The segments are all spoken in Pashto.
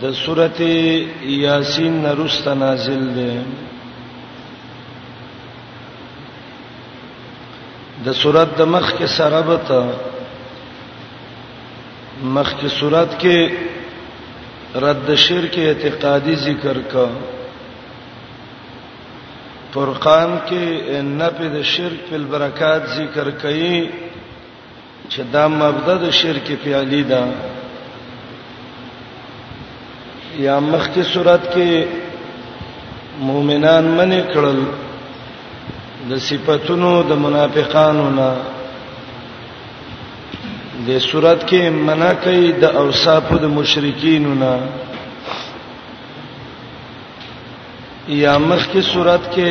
د سورته یاسین نرست نازل ده د سورته د مخ کې سره بته مخ کې سورته کې رد شرک اعتقادي ذکر کا فرقان کې نفي د شرک په برکات ذکر کړي چې دا مبدا د شرک فعلی ده یا مخکې صورت کې مؤمنان منې کړل د صفاتونو د منافقانو نه د صورت کې منع کوي د اوصاف د مشرکین نه یا مخکې صورت کې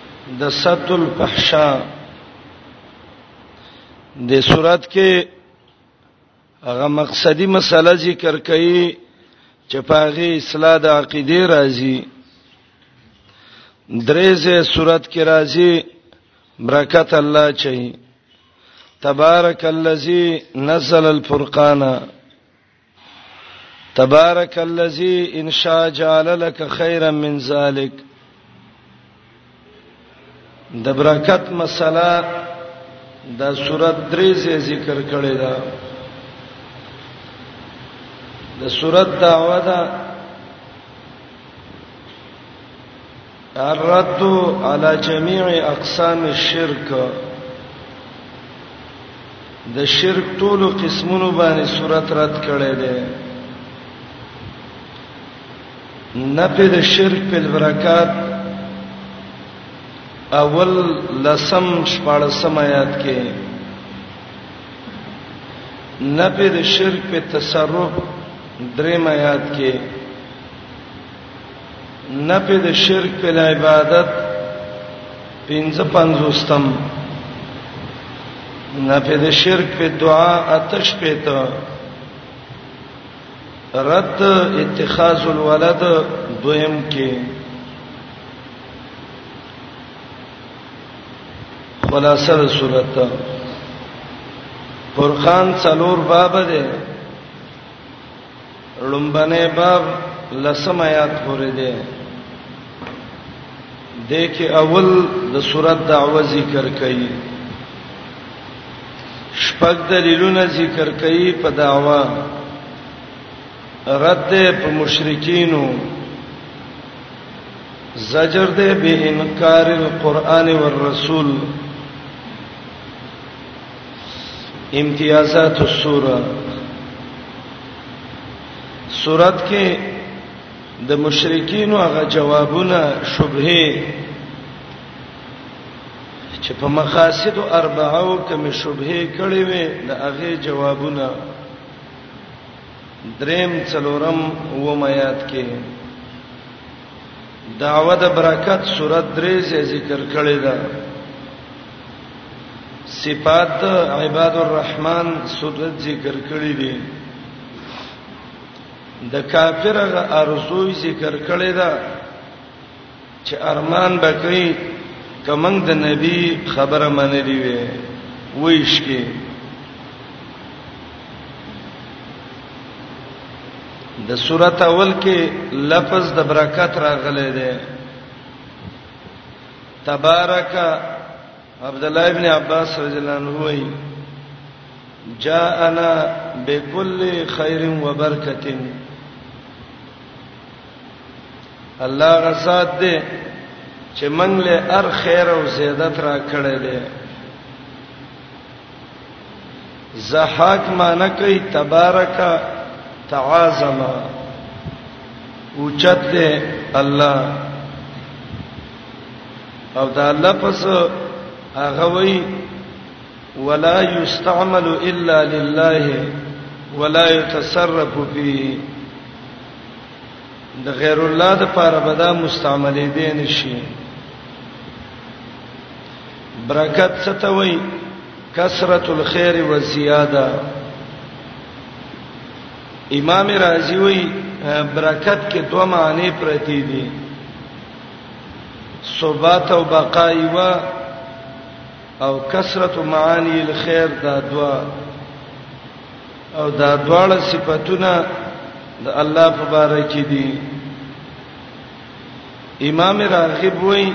د ست الفحشا د صورت کې هغه مقصدی مسله ذکر کړي چې پاغي اصلاح د عقیده راځي درېزه صورت کې راځي برکت الله چي تبارک الذی نزل الفرقان تبارك الذي ان شاء جعل لك خيرا من ذلك د برکت مسله د سورۃ درې زې ذکر کړی دا د سورۃ دعوه دا الرد على جميع اقسام الشرك د شرک ټولو قسمونو باندې صورت رد کړي دي نفي د شرک په برکات اول لسم شپارسم آیات کې نفي د شرک په تصرف دریم آیات کې نفي د شرک په عبادت پنځه پنځوستم نفي د شرک په دعا اتش پېته رد اتخاذ الولد دویم کې خلاصه د صورت فرقان څلور باب ده لومبنه باب لسم آیات پورې ده د کې اول د سورۃ دعوه ذکر کړي شپږ دلیلونه ذکر کړي په دعوه رد په مشرکینو زجر ده به انکار القرآن والرسول امتیازات السوره سورت کې د مشرکین او هغه جوابونه شبهه چې په مقاصد او اربعو کې مې شبهه کړې وې د هغه جوابونه دریم څلورم و میات کې دعوه د برکت صورت درې ذکر کړې ده صفات عباد الرحمن سورۃ ذکر کړی دی د کافر ارزوی ذکر کړی دا چې ارمان بکې کمنګ د نبی خبره منلې وي وېش کې د سورۃ اول کې لفظ د برکت راغلی دی تبارک عبد الله ابن عباس رضی الله عنه وی جاءنا بكل خير وبرکه الله غزاد دې چې منګ له ار خیر او زیادت را کړې دې زحاک معنی کوي تبارک تعاظم اوچت دې الله او دا لفظ هغه وی ولا یستعمل الا لله ولا يتصرف فيه د غیر الله د پاره بدا مستعملې دي نشي برکت څه ته وایي کثرت الخير والزياده امام رازی وی برکت کې دوه معنی پرتی دي ثبات او بقا یو او کثرت معانی الخير دا دوا او دا دواړه صفاتونه د الله په باره کې دي امام راغب وای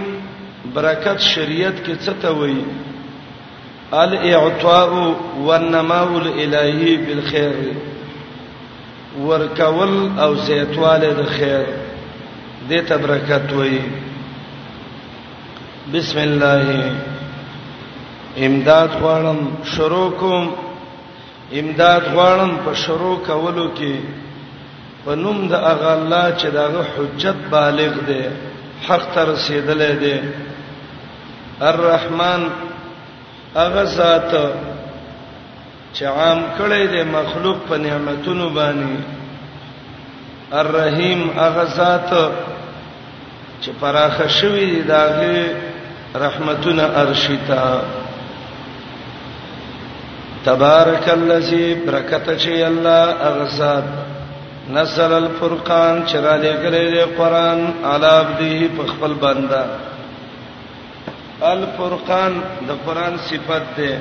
برکت شریعت کې څه ته وای الاعطاء والنماء الالهي بالخير ورکول او زیتواله د خیر دې ته برکت وای بسم الله امداد غواړم شروع کوم امداد غواړم په شروع کولو کې په نوم د هغه الله چې دغه حجت بالغ دی حق تر رسیدلې دی الرحمن هغه ذات چې عام کړي د مخلوق په نعمتونو باندې الرحیم هغه ذات چې پراخ شوی دی داغه رحمتنا ارشتا تبارک الذی برکت چی الله اغزاد نزل الفرقان چرا لګلې دی قران علی عبده په خپل بندا الفرقان د قران صفت ده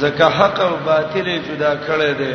زکه حق او باطل جدا کړي دي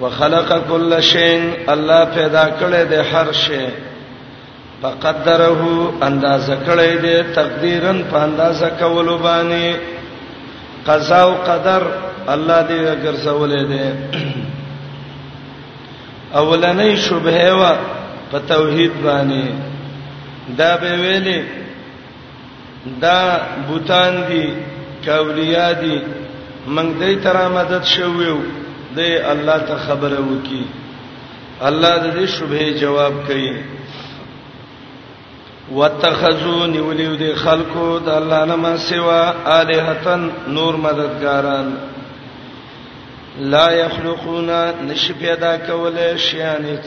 وخلق كل شيء الله پیدا کړی د هر شی فقدره اندازه کړی دی تقدیرا په اندازه کولو باندې قضا او قدر الله دې ګرځولې دی اولنې شبهه وا په توحید باندې دا به ویلې دا بوتان دي کاولیا دي موږ دې تر مدد شوو دې الله ته خبره وکي الله دې شوبه جواب کوي واتخذوا نیولیو دې خلقو د الله نه ما سوا الہتن نور مددګاران لا یخلقون نشي پیدا کوله شیانیت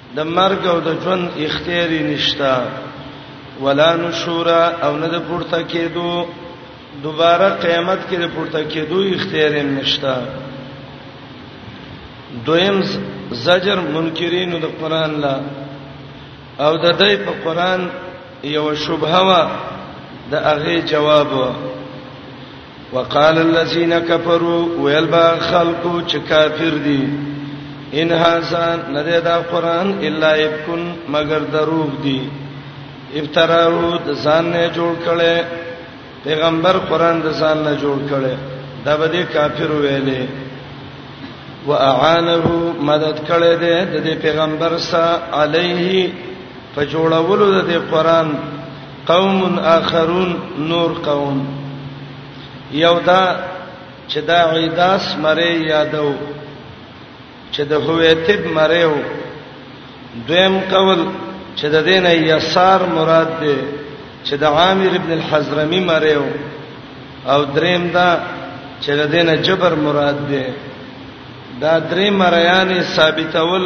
د مرګ او د ژوند اختیار نشتا ولا نشور او نه د پورته کېدو دوباره قیامت کې د پورته کېدو اختیار نشتا دویم زجر منکرین د قران لا او د دې په قران یو شبهه وا د هغه جواب وا وقال الذين كفروا ويلبا خلقو چې کافر دي ان هاذا نده دا قران الا يكن مگر دروغ دي افتراو د ځان نه جوړ کړي پیغمبر قران د ځان نه جوړ کړي دا به دي کافر ویلې واعانه مدد کړي دي د پیغمبر سره عليه په جوړولو د قران قوم اخرون نور قوم یو دا چې دا عیداس مری یادو چې د هویتب مریو دویم قول چې د دینه یسار مراد دی چې د عامر ابن الحزرمی مریو او دریم دا چې د دینه جبر مراد دی دا درې مریانې ثابتول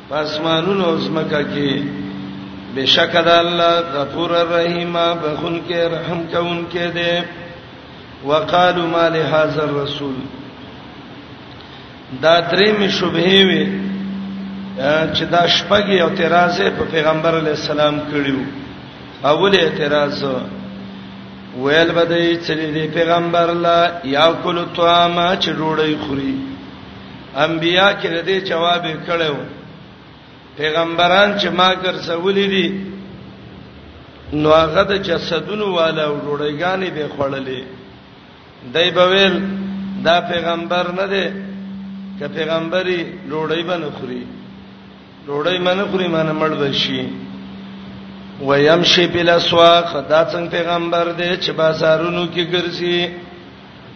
پاسمانونو او زمکه کې بشک د الله غفور الرحیم بخون کې رحم کون کې دې وقالو ما لهذا الرسول دا درې می شوبه وي چې دا شپږی اعتراض په پیغمبر علی السلام کړیو اول اعتراض ویل بدای چې دې پیغمبر لا یا کول طعام چې ډوړی خوري انبیا کې د دې جواب کړو پیغمبران چې ما ګرځولې دي نو هغه د جسدونو والا او ډوړېګانې به خړلې دای په ویل دا پیغمبر نه دی که پیغمبري ډوړې باندې خوري ډوړې باندې خوري معنی مړ بشي ويمشي بلا سواق دا څنګه پیغمبر دی چې بازارونو کې ګرځي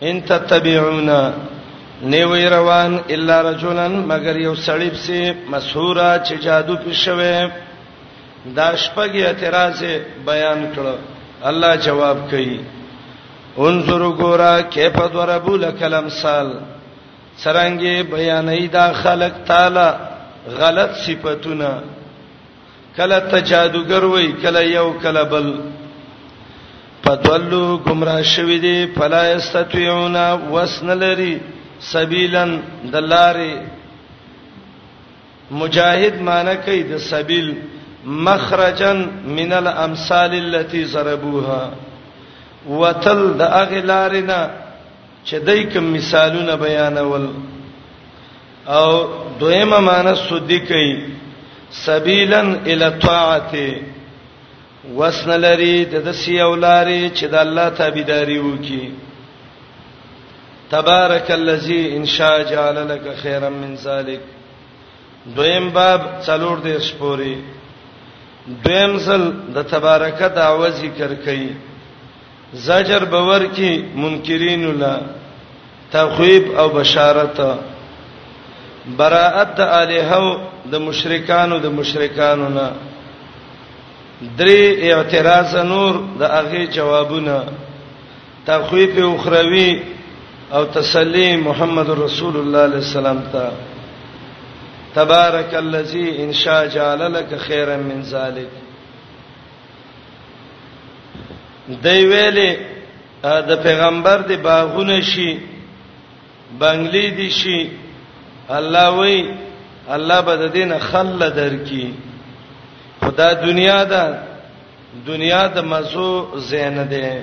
ان تتبعون نیوی روان الا رجلا مگر یو سړی پسې مسحورا چې جادو کې شوه دا شپږ اعتراض بیان کړو الله جواب کوي انظر ګورا کیف ضربو لکل امثال سرانګي بیانې دا خلق تعالی غلط صفاتونه کله ته جادوګر وای کله یو کله بل پدولو گمراه شوی دی فلا استطيعون وسنلری سبیلن دلاری مجاهد معنی کوي د سبیل مخرجا من الامثال التي ضربوها وتل د اغلارنا چې دای کوم مثالونه بیانول او دویمه معنی سودی کوي سبیلا الی الطاعه وسن لري د دسی اولاري چې د الله تابعداري وکي تبارک الذی ان شاء جعل لك خیرا من ذلک دویم باب څلور دې سپوري دویم ځل د تبارک دعوه ذکر کړي زجر باور کی منکرین لا تخویب او بشارت براءت د الہو د مشرکانو د مشرکانو نه درې اعتراض نور د هغه جوابونه تخویف اخروی او تسلی محمد رسول الله علیه السلام ته تبارک الذی ان شاء جعل لك خیرا من ذلک دی ویلې د پیغمبر دی باغونه شي بنگلې دي شي الله وای الله به د دین خل درکې خدا دنیا دا دنیا د مزو زین ده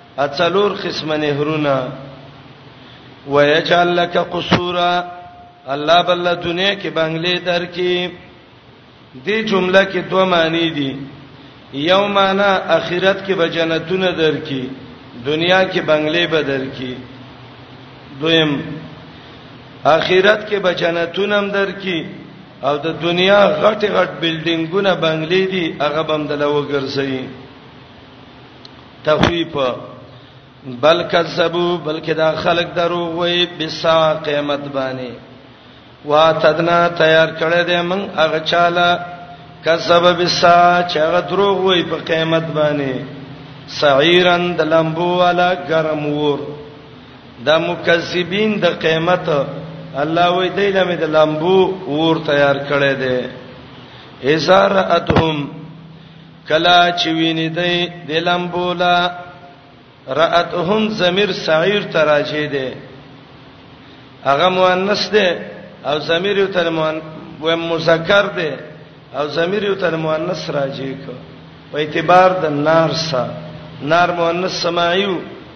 اڅلور قسم نهرونه ويجعل لك قصورا الله بل دنیا کې بنگلې درکې دې جمله کې دوه معنی دي یو معنی اخرت کې به جنتونه درکې دنیا کې بنگلې به درکې دویم اخرت کې به جنتونه هم درکې او د دنیا غټ غټ بلډینګونه بنگلې دي هغه بم دلو ګرځي تخویف بل کذبو بلکې دا خلک دروغ وایي بسا قیامت باندې واتدنا تیار کړی دی من هغه چاله کذب بسا چې هغه دروغ وایي په قیامت باندې سعیرن د لمبو والا ګرم ور د مکذبین د قیامت الله وی دی لمه د لمبو ور تیار کړی دی ازار اتهم کلا چې ویني دی د لمبولا راتهم ضمیر سعیر تراجه دی هغه مؤنث دی او ضمیر یو تر مذکر دی او ضمیر یو تر مؤنث راجه کو په اعتبار د نار سره نار مؤنث سمایو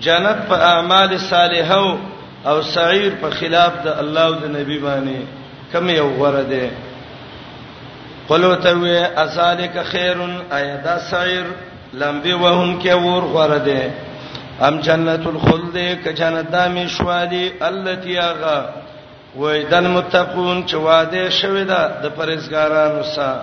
جنت په اعمال صالحو او سعیر په خلاف د الله او د نبی باندې کم یو غره ده قلو ته وی ازالک خیرن ایدا سعیر لمبي وهم کې ور غره ده ام جنت الخلد ک جنت دامي شوالي التي اغا ویدن متقون چې وعده شوی ده د پرېزګارانو سره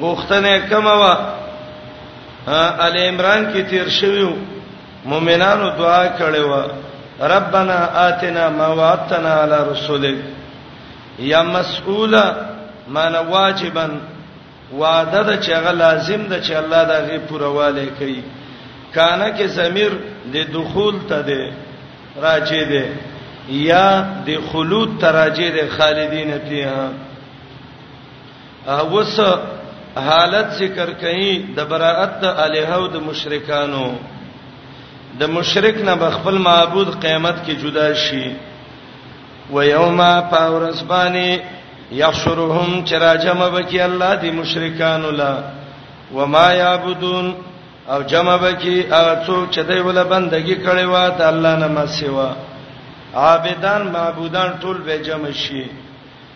غوښتنه کما وا ال عمران کې تیر شویو مؤمنانو دعا کړې و ربنا آتنا ما وعدتنا على رسلك یا مسئولا معنی واجبا وعده د چغه لازم د چې الله دا غي پرواله کوي کانه کې ضمیر د دخول ته دی راځي دی یا د خلود تراجه د خالدین فیها اوس حالت ذکر کړي د براءت د الہو د مشرکانو د مشرک نه بخپل معبود قیامت کې جدا شي و یوم پاورسبانی یحشرهم چراجم بکی الله دی مشرکان لا وما یعبدون او جمع بکی هغه څوک چې دوی ول بندگی کړي وا د الله نه مسیوا عابدان معبودان ټول به جمع شي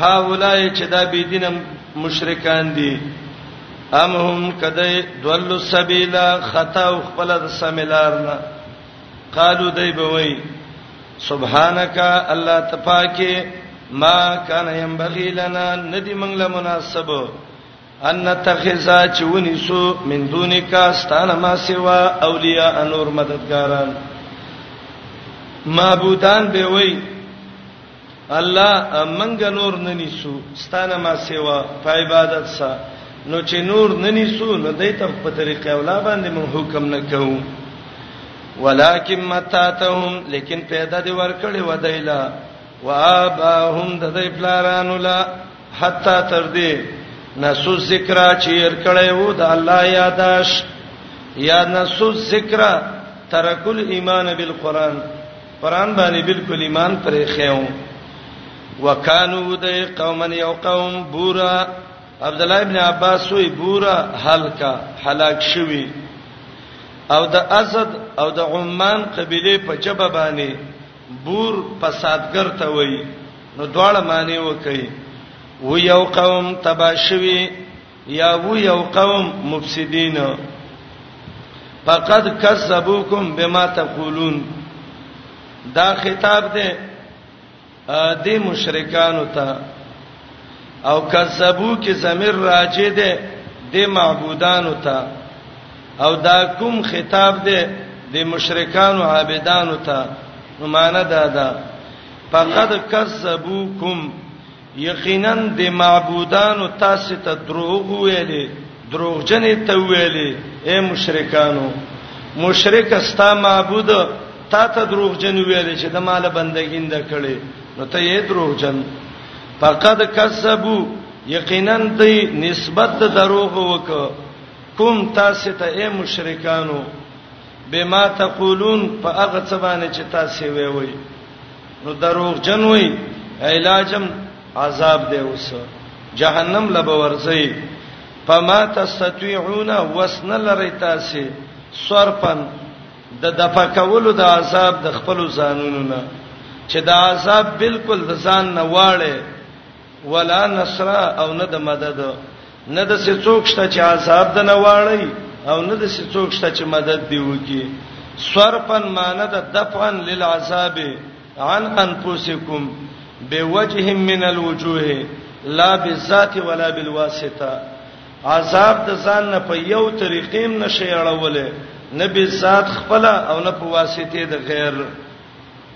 هؤلاء چې دا بی دین مشرکان دي ام هم کدی دول السبیل خطا او خپل د سمیلارنا قالو دی بوي سبحانك الله تپاکه ما کان ينبغي لنا ندی منګله مناسب ان تخزا چونی سو من دونی کا ستانه ما سوا اولیاء انور مددګاران معبودان به وای الله منګ نور نه نیسو ستانه ما سوا په عبادت سره نو چې نور نه نیسو نو دای ته په طریقې اولا باندې مون حکم نه کوو ولکن متاتهم لیکن پیدا دی ورکړی ودایلا واباهم د دې پلارانو لا حتی تر دې نسو ذکر چې ير کړي وو د الله یاداش یا نسو ذکر ترکل ایمان بالقران قران باندې بالکل ایمان پرې خېو وکانو د قومن یو قوم بورا عبد الله ابن عباس وی بورا هلکا هلاک شوی او د اسد او د عمان قبيله په جبه باندې بور فسادګر ته وای نو دواړه معنی وکي و یو قوم تباشوی یا و یو قوم مفسدین فقد کذبوکم بما تقولون دا خطاب دی د مشرکانو ته او کذبو کې ضمیر راځي دی د معبودانو ته او دا کوم خطاب دی د مشرکانو عابدانو ته نو معنا دا ده فقد کذبوکم یقینا د معبودانو تاسو ته دروغ ویلې دروغجنې ته ویلې اے مشرکانو مشرک استا معبود تا ته دروغجن ویلې چې د مال بندګین د کړي نو ته یې دروغجن فقد کذبو یقینا د نسبت د دروغ وک کوم تاسو ته اے مشرکانو بما تقولون په هغه څه باندې چې تاسو وی وی نو دروغ جن وی علاجم عذاب دی اوس جهنم لب ورځي فما تستطيعون وسن لری تاسو صرفن د دفقولو د عذاب د خپل ځانونو نه چې د عذاب بالکل د ځان نه واړې ولا نصر او نه د مدد نه د څه څوک شته چې عذاب د نه واړی او نه د څه څوک شته چې مدد دی وکي سرپن معنی د دفعن للعذاب عن انفسکم بوجه من الوجوه لا بالذات ولا بالواسطه عذاب د ځان نه په یو طریقې نشي اړولې نه به ذات خپل او نه په واسطه د غیر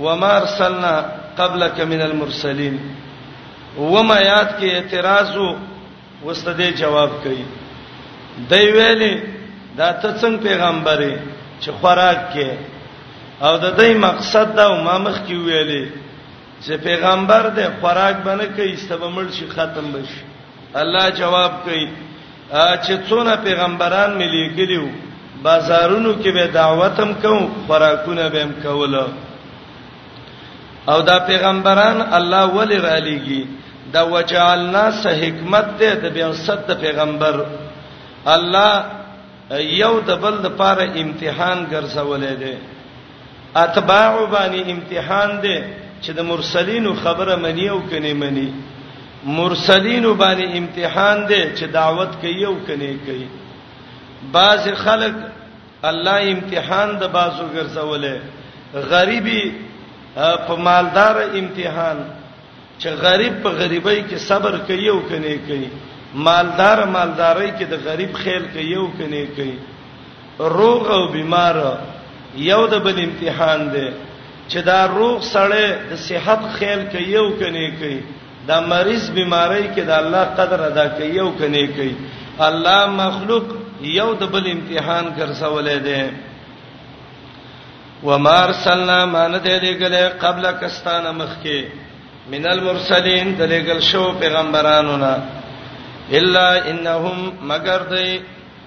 وما ارسلنا قبلك من المرسلين وما یاد کې اعتراض وسته دې جواب کوي دی ویلي دا ته څنګه پیغمبري چې خوراک کې او د دې مقصد دا ما مخ کې ویلي چې پیغمبر دې خوراک باندې کوي استبمل شي ختم بشي الله جواب کوي چې څونه پیغمبران مې لیکلیو بازارونو کې به دعوت هم کوم خوراکونه به هم کوله او دا پیغمبران الله ولی را لېږي دا وجعلنا سه حکمت ده د بیا صد پیغمبر الله یو د بل د پاره امتحان ګرځولې ده اتباع باندې امتحان ده چې د مرسلینو خبره منی او کني منی مرسلین باندې امتحان دی چې دعوت کوي او کني کوي بعض خلک الله امتحان د بازو ګرځولې غریبي په مالدار امتحان چې غریب په غریبۍ کې صبر کوي او کني کوي مالدار مالداري کې د غریب خیال کوي او کني کوي روغ او بیمار یو د بل امتحان دی چې دا روغ سړی د صحت خیال کوي او کني کوي دا مریض بیماری کې دا الله قدر ادا کوي او کني کوي الله مخلوق یو د بل امتحان ګرځولې ده وما ارسلنا ما ندې دې ګلې قبل کستان مخکې من المرسلین د لګل شو پیغمبرانو نه الا انهم مگر دی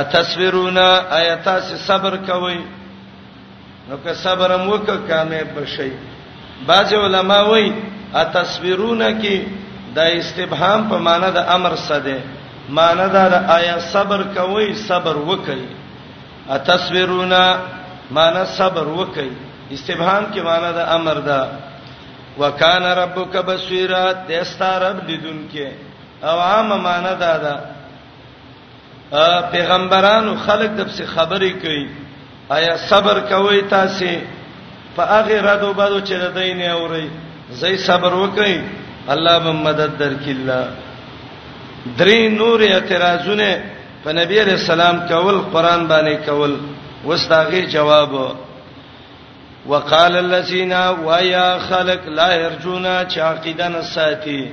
اتصبرون آیات سے صبر کوي نو که صبر مو وک کامیاب بشي بعض علما وایي اتصبرون کې د استبهام په معنی د امر سده معنی دا د آیا صبر کوي صبر وکي اتصبرون معنی صبر وکي استبهام کې معنی د امر دا وکان ربک بصیرا دستا رب لیدونکې او عام معنی دا ده پیغمبرانو خلق د څه خبرې کوي آیا صبر کوي تاسو په هغه ردو بدو چې د دین اوري زې صبر وکړي الله به مدد درکړي درې نور اعتراضونه په نبی عليه السلام کول قران باندې کول وستاغه جواب وقال الذين ويا خلق لا يرجون چاقدن ساتي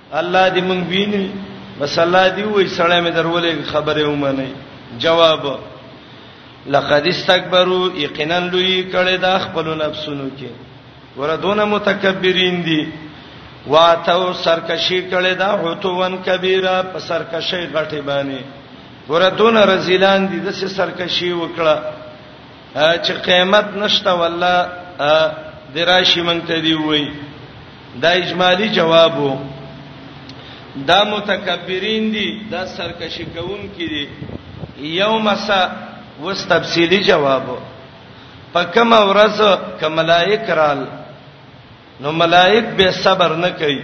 الله دې مونږ ویني بس الله دې وې سړی مې درولې خبره ومني جواب لقد استكبروا یقینا لوی کړه د خپل نفسونو کې وردونه متکبرین دي واتو سرکشي کړه دا هوتون کبیره په سرکشي غټي باندې وردونه رزیلان دي د سرکشي وکړه چې قیامت نشته والله دراشي مونږ ته دی وای دا اجمالی جواب وو دا متکبرین دي دا سرکشي کوونکي دي یوم سا وس تفصیلی جواب په کوم ورځ ک ملائک رال نو ملائک به صبر نه کوي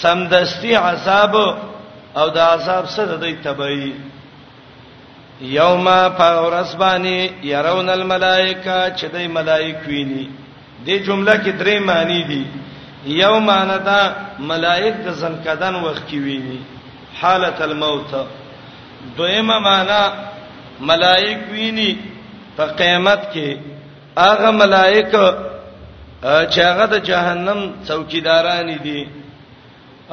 سمدستي عذاب او د عذاب سره د تبعی یوم فورس باندې يرون الملائکه چې دای ملائک ویني دې جمله کې درې معنی دي یو معنی دا ملائک د زنکدن وخت کې ویني حالت الموت دویمه معنی ملائک ویني په قیامت کې هغه ملائک چې هغه د جهنم څوکیداران دي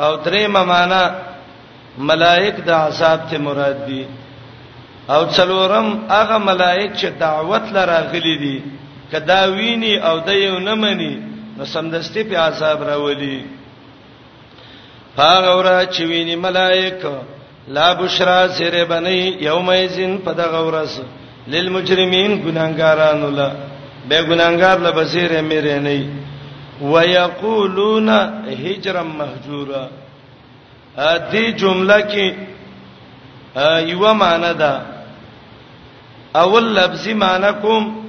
او درې معنا ملائک د عذاب ته مراد دي او څلورم هغه ملائک چې دعوت لراغلي دي کدا ویني او د یو نه مني نو سمدستي په عذاب راولي هغه ورځ چې ویني ملائک لا بشرا سره بنی یوم یزن پدغه ورځ للمجرمین ګناګارانو لا به ګناګار لا بصیر میرې نه ويقولون هجرا مهجورا ا دې جمله کې یو معنی ده اول لفظي معنی کوم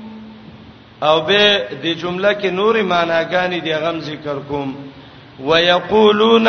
او به د جمله کې نورې معناګانې دی غم ذکر کوم ويقولون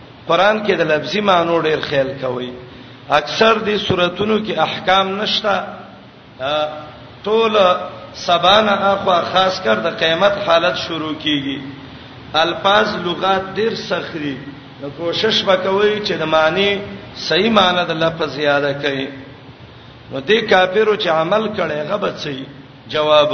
قران کې د لفظي معنی ډېر خیال کوي اکثر دي سوراتونو کې احکام نشته ټول سبانه اخوا خاص کر د قیامت حالت شروع کیږي الفاظ لغات ډېر سخري نو کوشش وکوي چې د معنی صحیح معنی د لفظ زیاده کړي نو دې کافرو چې عمل کړي غبط صحیح جواب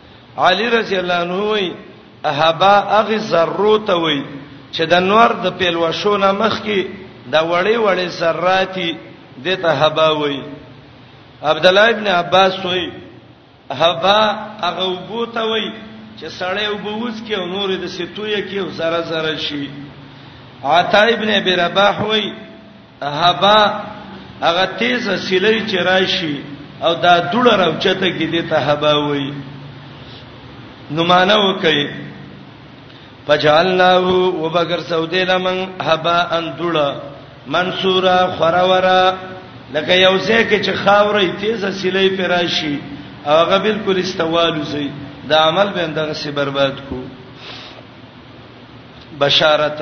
علی رضی الله عنه وی اهبا اغه ذرو ته وی چې د نور د پیلو شو نه مخ کې د وړې وړې ذراتی د ته هبا وی عبد الله ابن عباس وی هبا اغه وبو ته وی چې سړی وبوس کې او نور د ستوې کې او زره زره شي عطا ابن ابي رباح وی هبا هغه تیز سلی چې راشي او دا دوړه راوچته کې دي ته هبا وای نو معنا وکي فجعلناه وبکر سعودی لمن هبا ان دوړه منصورا خورورا لکه یو ځای کې چې خاورې تیز سلی پر راشي هغه بالکل استوالو زی دا عمل به اندغه سي برباد کو بشارت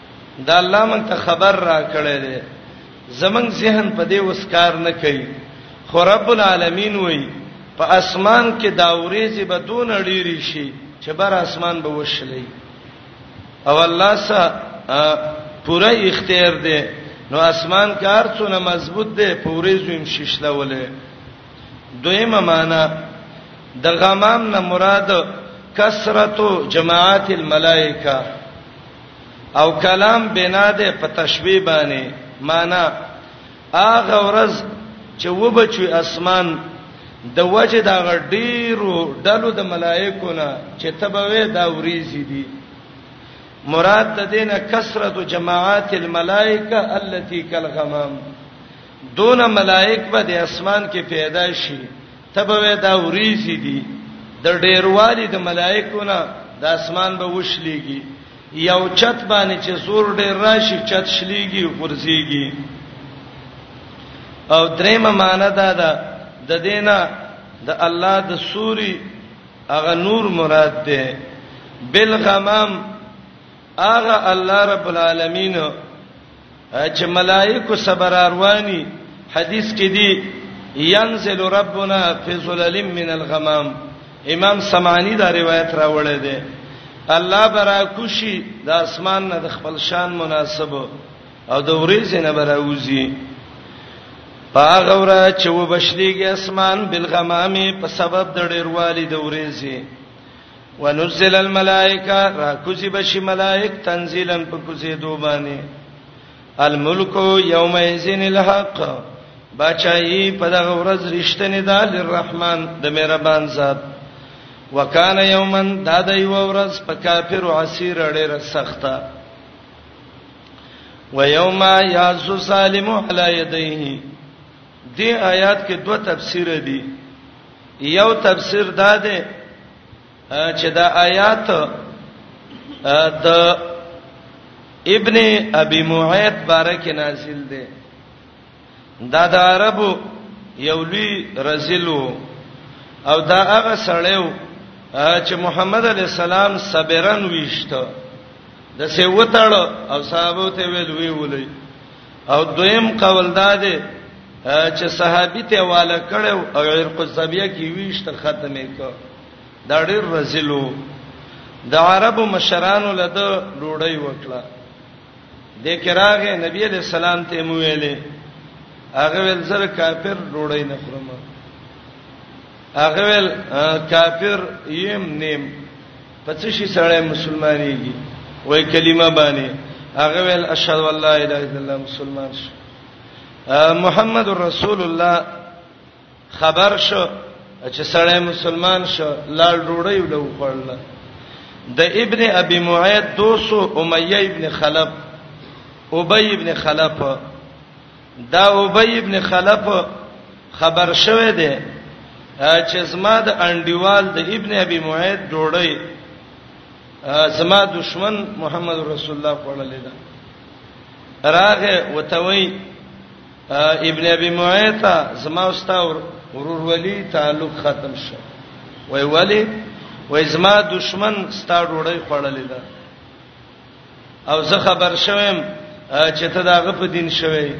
دا الله مونږ ته خبر را کړی دی زمنګ ذهن په دې وسکار نه کوي خو رب العالمین وای په اسمان کې دا ورېځې به دون ډېری شي چې بر اسمان به وشلې او الله سره پوره اختیار دی نو اسمان کار څونه مضبوط دی پورې زویم شیشله ولې دویمه معنا د غمام نه مراد کثرت جماعت الملائکه او کلام بنا ده په تشبیه باندې معنا اغه ورځ چې وبچوي اسمان د وجه دا غډیرو ډلو د ملائکو نه چې تبوي دا وریزي دي مراد د دینه کثرت جماعات الملائکه التي کالغمام دون ملائک به د اسمان کې پیدا شي تبوي دا وریزي دي د ډیروالي د ملائکو نه د اسمان به وشليږي یو چت باندې چې زور ډیر راشي چت شليږي غورځيږي او درېمه معنی دا ده د دینه د الله د سوري هغه نور مراد ده بالغمام هغه الله رب العالمین چې ملائکه صبر اروانی حدیث کې دی ينزل ربنا في ظلال من الغمام امام سمعانی دا روایت راوړی دی الله برا کوشي د اسمان نه د خپل شان مناسب او د ورځې نه برا وځي پاغه ورا چې وبشلېږي اسمان بالغمامه په سبب د ډېروالي د ورېزي ونزل الملائکه را کوزی بشی ملائک تنزیلا په کوزی دو باندې الملک یوم یزین الحق بچای په دغه ورځ رښتینی د الرحمن د مهربان ذات وکانه یومن دا د یو ورځ په کافر او عسیر ډیره سخته و یوم یعز سالم علی یدیه دې آیات کې دوه تفسیر دي یو تفسیر دا دی چې دا آیات د ابن ابي معيط بارک نازل دي دا د عربو یو لوی رزلو او دا هغه سړیو چې محمد عليه السلام صبرن ویشته د سیوتړ او صحابه ته ویل وی ولې او دویم قول دا دی چې صحابي ته والا کړو او عرق الزبیه کې ویشت ختمې کو دا ډېر رزلو د عربو مشرانو له ډوړی وکړه د کراغه نبی علیہ السلام ته مو ویلې هغه ول زر کافر ډوړی نه خورم هغه ول کافر یم نیم په څه شي سره مسلمانېږي وای کلمه باندې هغه ویل اشهد ان لا اله الا الله مسلمان شو محمد رسول الله خبر شو چې سره مسلمان شو لال ډوړی ولو خړل د ابن ابي معيط دوسو اميه ابن خلف ابي ابن خلف دا ابی ابن خلف خبر شوه دی چې زما د انډیوال د ابن ابي معید ډوړی زما دشمن محمد رسول الله خوړلې ده راغه وتوي ابن ابي معید زما استا ورور ولی تعلق ختم شو وای ولی وای زما دشمن ستا ډوړی خوړلې ده او زه خبر شوم چې ته دا غ په دین شوی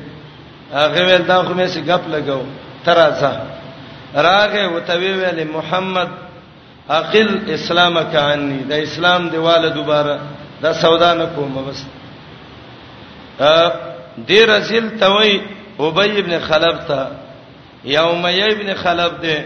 هغه ویل دا خو مې سي غپ لګاو ترازه راغه وتوی ویل محمد اقل اسلام کانی دا اسلام دیواله دوباره دا سودا نه کوم بس دې رسول توي ابي ابن خلف ته یا امیه ابن خلف ده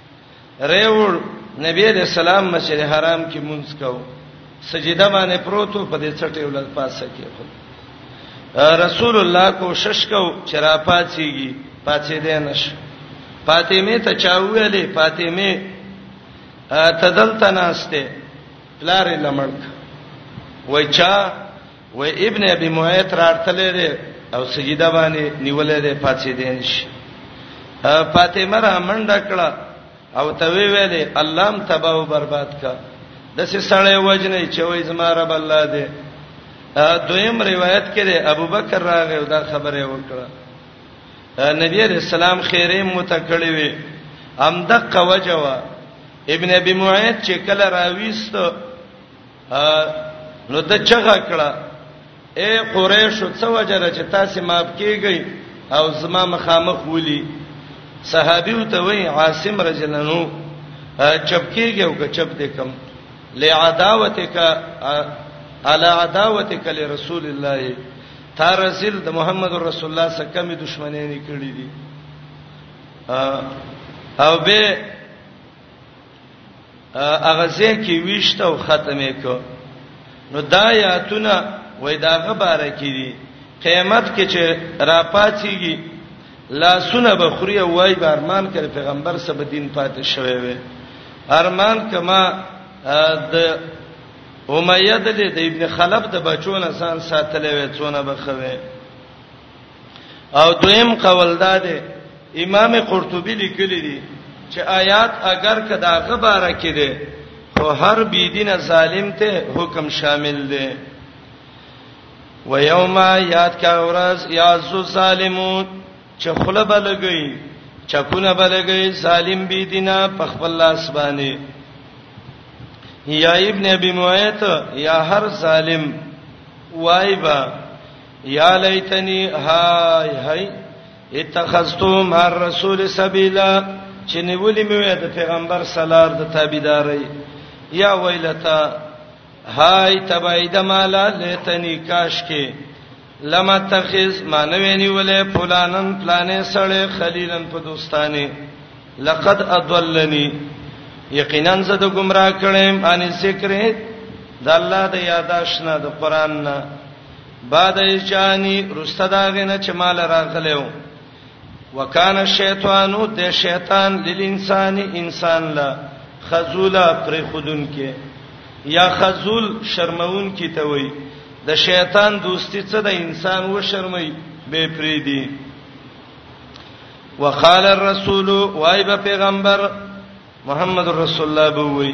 ریوړ نبی علیہ السلام مسجد حرام کې مونږ کو سجده باندې پروتو په دې څټې ولل پاسه کې خو رسول الله کوشش کو چې را پاتېږي پاتې دې نش فاطمه ته چا ویلې فاطمه تدلته ناشته پلار لمړک وای چا و ابن ابي معيط راړتلې ده او سجده باندې نیولې ده پاتې دین شي فاطمه را منډه کړه او ته وی ویلې الله م تباہ او برباد کا د سې سړې وجنې چې وې زما رب الله دې دویم روایت کې ده ابوبکر راغی او دا خبره وکړه نبی رسول الله خیره متکړې وي ام دقه وجوا ابن ابي معيط چې کله راويست نو د چغه کړه اے قریش څو وجره چې تاسو ماف کیږئ او زما مخامخ ولي صحابي ته وای عاصم رجلنو چپ کیږي او چپ دې کم لعداوتک علی عداوتک لرسول الله تا رسول د محمد رسول الله سره کمی دښمنی نه کړی دي او به هغه ځکه ویشت او ختمه کو نو دا یاتونه وای دا غبره کی دي قیامت کې چې را پاتېږي لاسونه بخوري او وای بارمان کړ پیغمبر سب دین پاتې شوی وي ارمان کما د امیه د ابن خلف د بچو نه سان ساتلې وې څونه بخوي او دویم قول دا دی امام قرطبي لیکلی دی چې آیات اگر کدا غبره کې دی خو هر بی دین ظالم ته حکم شامل دی و یوم یاد کا ورځ یعز الظالمون چې خله بلګي چکونه بلګي ظالم بی دینا په خپل لاس باندې یا ابن ابي معيط یا هر ظالم وایبا یا لیتنی های های اتخذتو مع الرسول سبیلا چې نیولې مې د پیغمبر سلار د تابعداري یا ویلتا های تبعید مالا لیتنی کاش کې لما تخذ مانوي نیولې فلانن پلانې سره خلیلن په دوستانه لقد اضلنی یقینا زه د گمراه کړم ان ذکر د الله د یاداشنه د قران نه بعد ایجانی رسته داغه نه چې مال راغلو وکانه شیطانو د شیطان لیل انسان انسان لا خذولا پر خودن کې یا خذول شرمون کې ته وای د شیطان دوستی څه د انسان و شرمای به پری دی وقال الرسول وای به پیغمبر محمد رسول الله به وی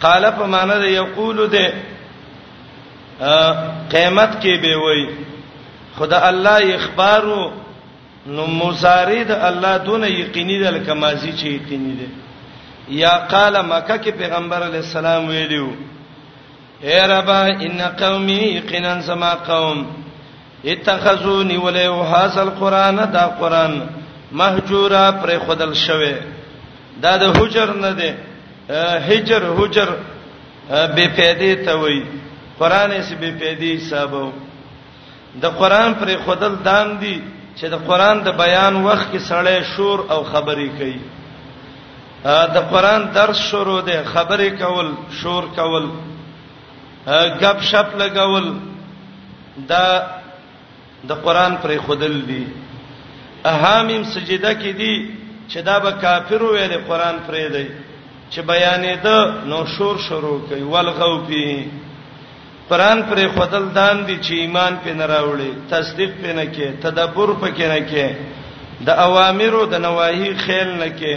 قال په معنا د یقول ده قیامت کې به وی خدا الله اخبارو نو مصاری د الله دون یقیني د کمازی چې یقیني ده یا قال مکه کې پیغمبر علی السلام ویلو اے ربا ان قومي یقینا سما قوم اتخذوني ولو هاذا القران دا قران مهجورا پر خدل شوه دا د هجر نه دی هجر هجر بے پیدې ته وای قران یې بے پیدې حسابو د قران پر خدل دام دی چې د قران د بیان وخت کې سړی شور او خبرې کوي د قران درس شروع دی خبرې کول شور کول غب شپ لګول دا د قران پر خودل دي اهامیم سجده کې دي چې دا به کافر ویل قران پرې دی چې بیانې ده نو شور شروع کوي ولغو پی قران پرې خودل دان دي چې ایمان په نه راوړي تصدیق په نه کې تدبر په کې نه کې د اوامرو د نواهی خیال نه کې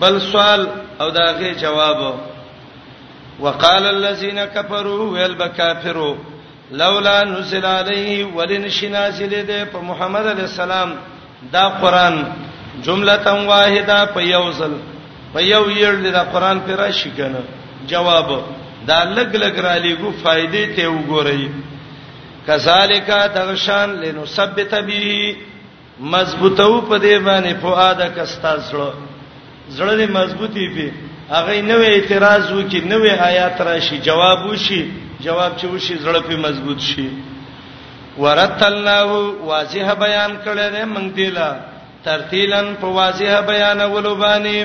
بل سوال او دا غي جواب وقال الذين كفروا ويل بكافروا لولا نزل عليه ولنشنازل ده په محمد عليه السلام دا قران جمله واحده په یوزل په یو یړل دا قران پر راشي کنه جواب دا لګ لګ را لګو فائدې ته وګورئ کذالک دغشان لنثبت به مضبوطو په دې باندې فؤاد کستا زړه زړه دې مضبوطی پی هغه نوې اعتراض وکي نوې آیات راشي جواب وشي جواب چې وشي زړه په مضبوط شي ورتلناه واضح بیان کړل موږ دیلا ترتیلن په واضح بیان ولوبانی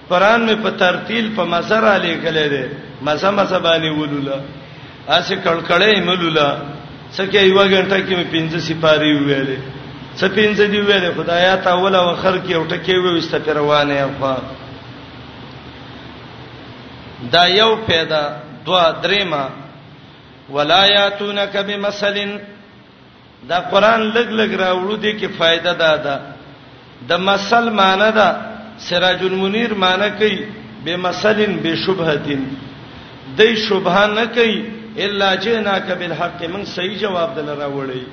قران مې په ترتیل په مزه را لېږلی دی مزه مزه باندې ولوله هسې کړکړې یې مې لوله څه کې یوه ګنټه کې مې پنځه سپارې وویلې څه پنځه دي ویلې خدایا تا اوله وخر کې یو ټکی وویسته پې روانه یم خوا دا یو پیدا دوا درېما ولا یاتونک بمثلن دا قران لګ لګ راوړو دي کې فائدہ ده ده د مسل معنی ده سراج المنیر معنی کوي به مسلن به شبهتين د شبهه نه کوي الا جئنا بالحق من صحیح جواب دل راوړي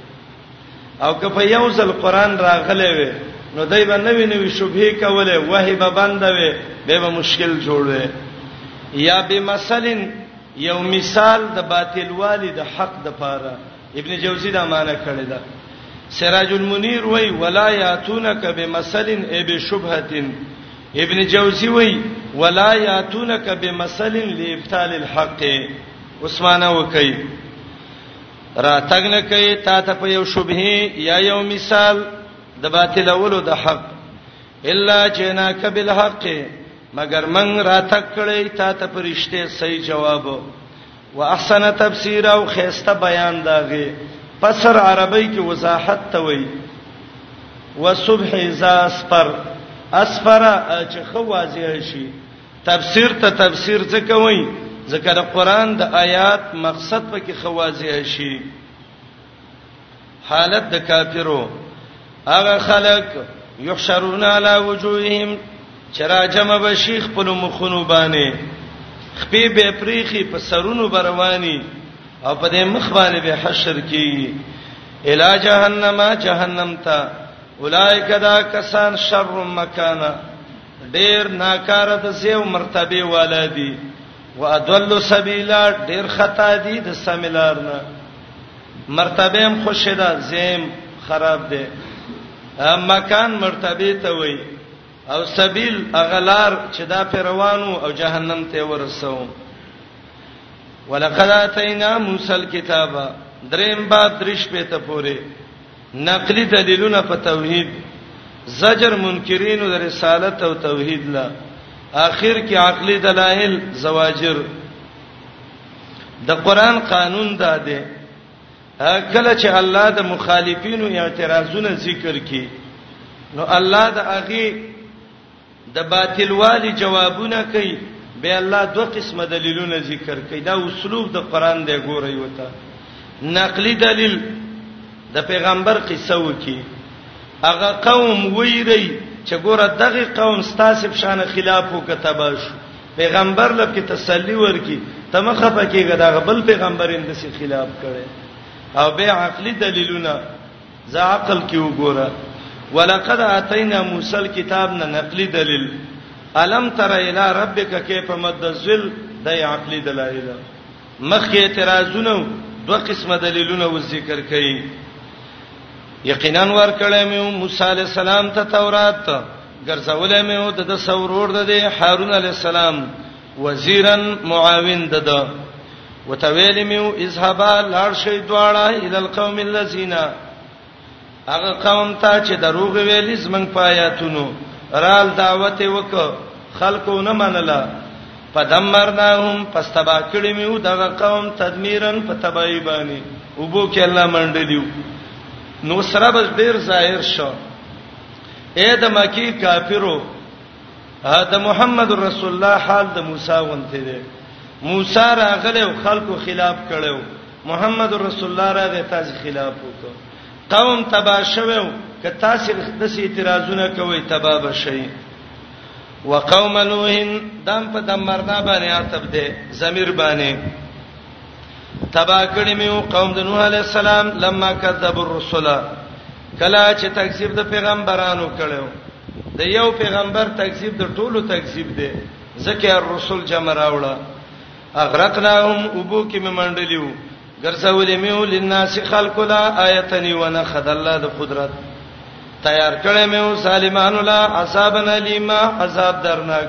او که په یو ځل قران راغلی وي نو دای به نوې نوې شبهه کوله وه به بند وي به مشکل جوړ وي یا به مثلا یو مثال د باطل والد حق د پاره ابن جوزی دا معنی کړی دا سراج المنیر وای ولا یاتونک بمثل ای بشبهه ابن جوزی وای ولا یاتونک بمثل لابطال الحق عثمانه وکي را تګ نه کوي تا ته په یو شبهه یا یو مثال د باطل اولو د حق الا جنا کبل حق مگر من را تک کړی تا ته پرشته صحیح جواب واحسن تفسیر او خيسته بیان داغه پسر عربی کې وضاحت ته وای وصبح اذا اسفر اسفر چې خو واضح شي تفسیر ته تفسیر څه کوي ځکه د قران د آیات مقصد پکې خو واضح شي حالت د کافرو هغه خلق یحشرون علی وجوههم چرا جمع بشیخ په مخونو باندې خپې به پریخي په سرونو برواني او په دې مخ باندې به حشر کیږي الا جهنم جهنم تا اولائک دا کسان شر مکانا ډیر ناکاره د سیو مرتبه والدی وادل سبیلا ډیر خطا دي د سمیلار نه مرتبه هم خوش ده زم خراب ده مکان مرتبه ته وای او سبیل اغلار چې دا پر روانو او جهنم ته ورسو ولقد اتینا موسی الكتاب دریم باب درش په ته پوره نقلی دلیلونه په توحید زجر منکرین د رسالت او توحید لا اخر کې عقلی دلایل زواجر د قران قانون دا دی کله چې الله د مخالفینو اعتراضونه ذکر کړي نو الله د هغه د باطل والی جوابونه کوي به الله دوه قسمه دلیلونه ذکر کوي دا اسلوب د قران دی ګوري وته نقلی دلیل د پیغمبر قصه وکي هغه قوم ویری چې ګوره دغه قوم ستاسو په شان خلاف وکتب شو پیغمبر لکه تسلی ورکی تمخه پکې غدا غبل پیغمبر اند سي خلاف کړي او به عقلي دلیلونه ځا عقل کې وګوره ولقد اتینا موسی الكتاب نه نقلی دلیل الم تر الی ربک کیف مد الذل د عقلی دلایل مخ اعتراضونه دوه قسمه دلیلونه و ذکر کړي یقینا ور کړه مې موسی علی السلام ته تورات ګرځولې مې او د ثورور د هارون علی السلام وزیرا معاون دد وتویل میو اذهبا لار شی دواړه ال القوم الذين هغه قوم ته چې دروغ ویلې زمنګ پایاتونو رال دعوت وک خلکو نه منله فدمرناهم فاستبا کړي میو دغه قوم تدمیرن په تبای باندې وبو کې الله منډلیو نو سره بس ډیر ظاهر شو اے د مکی کافرو دا محمد رسول الله حال د موسی ونته دی موسی راغله او خلکو خلاف کړو محمد رسول الله راغی تاسو خلاف وکړو قوم تبا شوو که تاسو دسه اعتراضونه کوي تبا بشي وقوم نوح دم په دمرنا باندې عتب ده ضمیر باندې تبا کړی میو قوم د نوح علی السلام لما کذب الرسل کلا چې تکذیب د پیغمبرانو کړو د یو پیغمبر تکذیب د ټولو تکذیب دی ځکه الرسل جمع راوړه اغرقناهم ابو کې ممنډلیو ګرځولې میو لناس خلق لا آیتنی ونخد الله د قدرت تیار کړې میو سالمانو لا عذاب نلیما عذاب درناک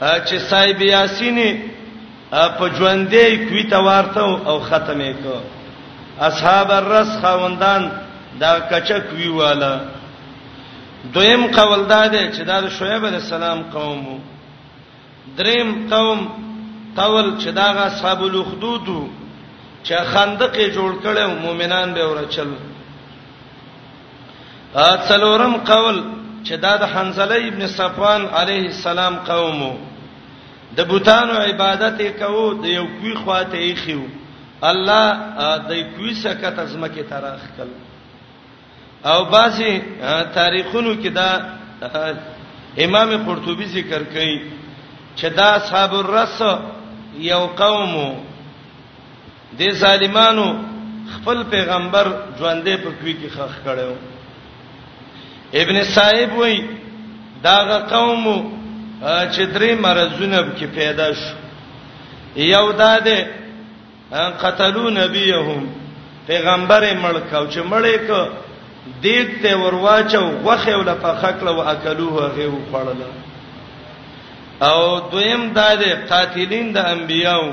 چې صاحب یاسین په ژوندې کوي ته ورته او ختمې کو اصحاب الرس خوندان دا کچک ویواله دویم قول دا دی چې دا شعیب علی السلام قوم وو دریم قوم قول چې دا غ اصحاب الخدود چې خندق جوړ کړي مؤمنان به ورچل څلورم قول چې دا د حنزله ابن صفوان علیه السلام قومو د بوتانو عبادت کوو د یو کوی خواته یې خيو الله د کوی سکت ازمکه تراخ کړ او باسي تاریخونو کې دا امام قرطبي ذکر کوي چې دا اصحاب الرس یو قومو دې ظالمانو خپل پیغمبر ژوندې په کوي کې خخ کړو ابن صاحب وای داغه قوم چې درې مرزونه کې پیدا شو یو دا ده قتلوا نبيهم پیغمبر ملکاو چې مړې کو دیګ ته ورواچو غوخه ول په خکل او اکلوه غي وخړل او دویم دا ده قاتلین د انبیاو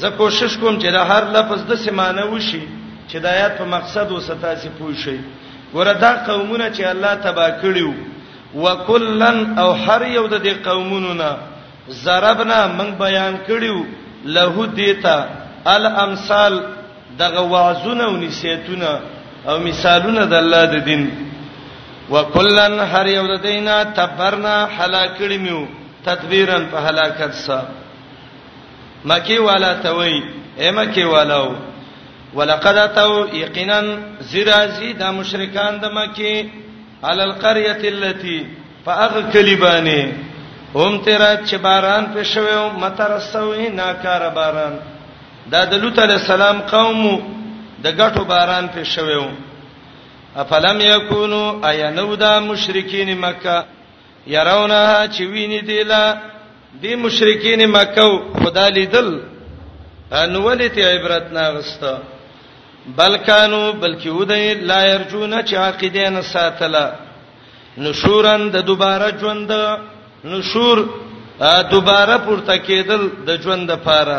زه کوشش کوم چې د هر لفظ د سمانه وشي چې د آیات په مقصد وستا سي پوه شي ګوره دا قومونه چې الله تبا کړیو وکلن او هر یو د دې قومونو نه ضربنا من بیان کړیو له دیتا الامثال دغه وعظونه او نصیحتونه او مثالونه د الله د دین وکلن هر یو د دینه تبرنا هلاکړی میو تدبیرن په هلاکت سره مکی والا ته وای اے مکی والو ولقد اتو یقینا زرازی دا مشرکان د مکی علی القريه التي فاغ کلیبانی هم تیرات چې باران په شوه او مطر سوی ناکاره باران دا د لوط علی السلام قوم د غټو باران په شوه افلم یکونو ایا نو دا مشرکین مکه يرونه چې ویني دیلا دی مشرکین مکه خدا لیدل ان ولته عبرت نه غسته بلکانو بلکې ودی لا يرجون چې عقیده نه ساتله نشورن د دوباره ژوند نشور دوباره پورته کېدل د ژوند لپاره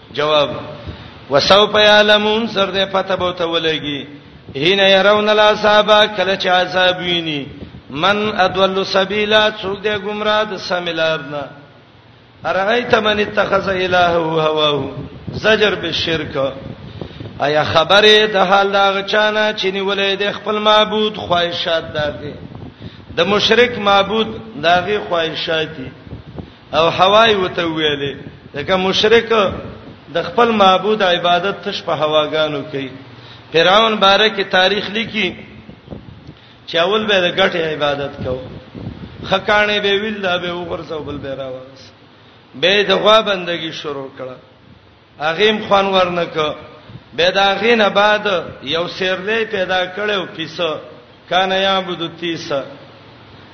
جواب وسوف يعلمون سر دې پته به ته ولګي هین يرون العذاب کله چې عذاب ویني من ادول سبیلا څوک دې گمراه د سمیلارنا ارایت من اتخذ الهه هواه زجر بالشرک ایا خبره د حال دا غچانا چې نیولې د خپل معبود خواهشات دغه د مشرک معبود دغه خواهشات دي او هوای وته ویلې دغه مشرک د خپل معبود عبادت تش په هواګانو کوي فرعون باره کې تاریخ لیکي چې اول به د غټه عبادت کو خکانه به ویل دا به وګرځو بل به راوس به دغه بندگی شروع کړه هغیم خوان ورنک به دا غینه بعد یو سیرلې پیدا کړو پیسه کان یعبد تیسه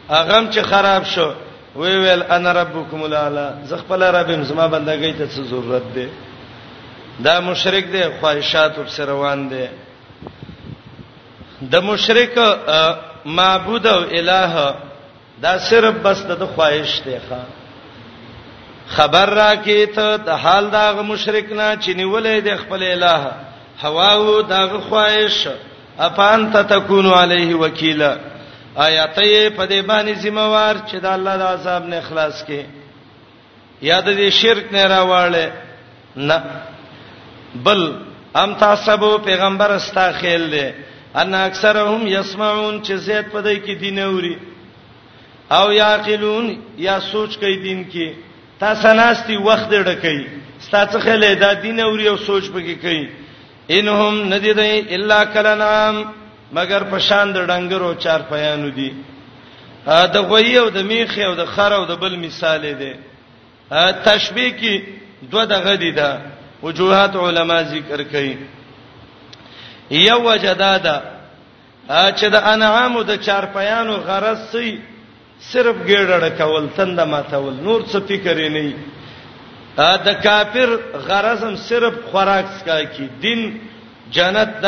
اغم چې خراب شو وی ویل انا ربکم الاعلى ز خپل ربم زما بندګۍ ته څه ضرورت ده دا مشرک دی خواهشات وب سره روان دی د مشرک معبود او الہ دا صرف بس د خواهش دی ښا خبر راکې ته د حال دا غ مشرک نه چې نیولې د خپل الہ هوا او دا غ خواهش اپان ته تكون عليه وکیلا آیات یې په دې باندې ذمہوار چې د الله د عذاب نه خلاص کې یا د دې شرک نه راواله نه بل ام تاسبو پیغمبر استا خیل دی ان اکثرهم یسمعون چې زید په دای کې دین اوري او یاقلون یا سوچ کوي دین کې تاسو ناشتي وخت ډکې ستاسو خیل دا دین اوري او سوچ پکې کوي انهم ندیدای الا کلنام مګر په شان د ډنګرو چار پیانو دي د غوي او د میخ او د خر او د بل مثال دی تشبیه کی دوه دغه دي دا وجوهات علما ذکر کوي یو وجدادا چې د انعام او د چار پیانو غرض سي صرف ګډړ کول تند ماتول نور څه فکر نه وي د کافر غرضم صرف خوراک سکا کی دین جنت د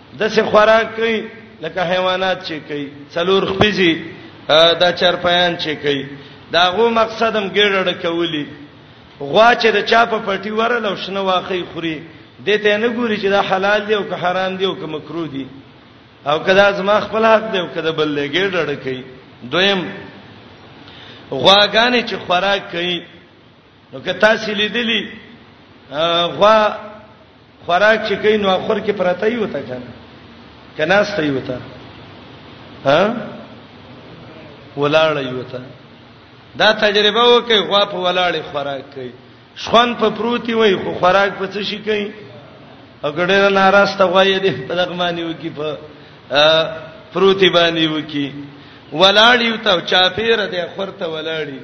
دسه خوراک کوي لکه حیوانات چې کوي څلور خپيزي دا چرپیان چې کوي دا غو مقصدم ګډړ کولی غوا چې د چا په پټي ورل او شنه واخی خوري دته نه ګوري چې دا حلال دی او که حرام دی او که مکروه دی او کدا زما خپل حق دی او کدا بل لګي ډړ کوي دویم غواګانې چې خوراک کوي نو که تاسو لیدلی غوا خوراک چې کین نو اخر کې پرته یو تا کنه کناس ته یو تا ها ولاړ یو تا دا تجربه وکي غوا په ولاړ خوراک کوي شخوان په پروتي وای خو خوراک په څه شي کوي او ګډه ناراسته غوي دې په دغه معنی وکي په پروتي باندې وکي ولاړ یو تا چاپیر دې خورته ولاړی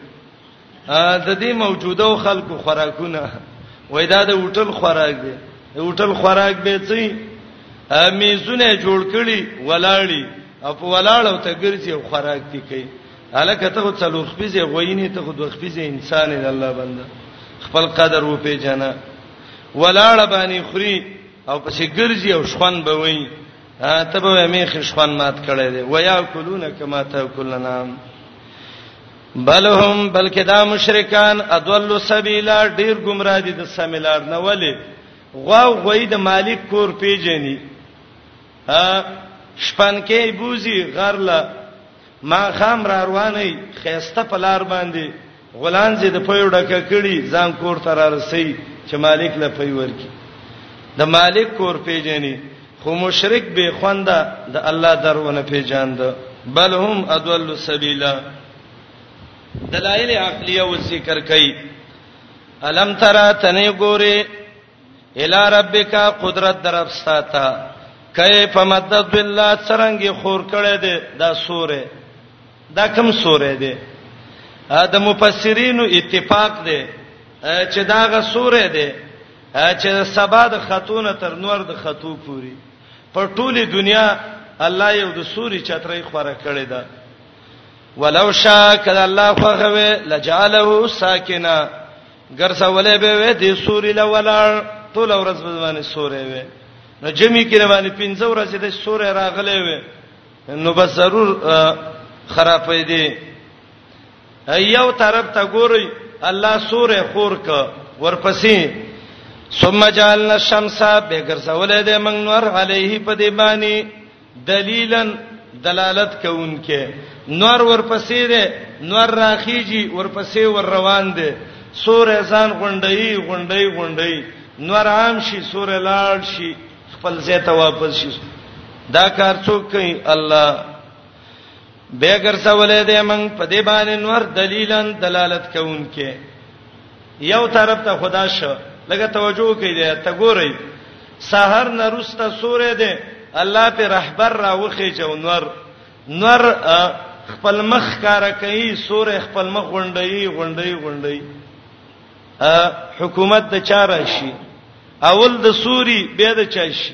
د دې موجوده خلکو خوراکونه وای دا د هوټل خوراک دی د هوټل خوراک به څي میزونه جوړ کړي ولاړی او په ولاړو ته ګرځي او خوراک دی کوي الکه ته څلور خپیزه غوینه ته خو دوه خپیزه انسان دی الله بنده خپل قدر و پیژنه ولاړ باندې خوري او پسې ګرځي او شخوان به وای ته به مې خشخوان مات کړي دی وياکلون کما تاکلنا بل هم بلکې دا مشرکان ادول سبیلا ډیر گمراه دي د سمیلار نه ولی غوا غوی د مالک کور پیجنی ا شپنکې بوزي غرله ما خام را رواني خيسته پلار باندې غلان زی د پيو ډکه کړي ځان کور تر رسي چې مالک له پي ورکی د مالک کور پیجنی خو مشرک بې خونده د الله در ونه پیژاند بل هم ادول سبیلا دلایل عقلیه و ذکر کئ الم ترى تنه ګوره الی ربک قدرت درپستا تا کیف مدد بالله څنګه خور کړه دې دا سوره دا کوم سوره دې دا مفسرینو اتفاق دې چې داغه سوره دې چې سبا د خاتون تر نور د خاتو پوری په ټوله دنیا الله یو د سوري چترې خوره کړې ده ولو شاء کذ الله فغوي لجعله ساکنا ګرځولې به وې د سوري لولار ټول ورځ باندې سورې وې نو جمی کې باندې پنځه ورځې د سورې راغلې وې نو به ضرور خرابې دي یو طرف ته ګوري الله سوره خور ک ورپسې ثم جعلنا الشمس بغرسولې د موږ نور عليه په دې باندې دلیلن دلالت کوونکې نور ورپسې ده نور راخیږي ورپسې ور روان ده سورې ځان غونډي غونډي غونډي نور عام شي سورې لاړ شي خپل ځای ته واپس شي دا کار څوک کوي الله به ګرځولې دې موږ په دې باندې نور دلیلن دلالت کوونکې یو طرف ته خدا شو لګه توجه کوي دې ته ګوري سحر نرسته سورې دې الله په رهبر را وخی چې نور نور خپل مخ کار کوي سورې خپل مخ غونډي غونډي غونډي حکومت د چاره شي اول د سوري به د چا شي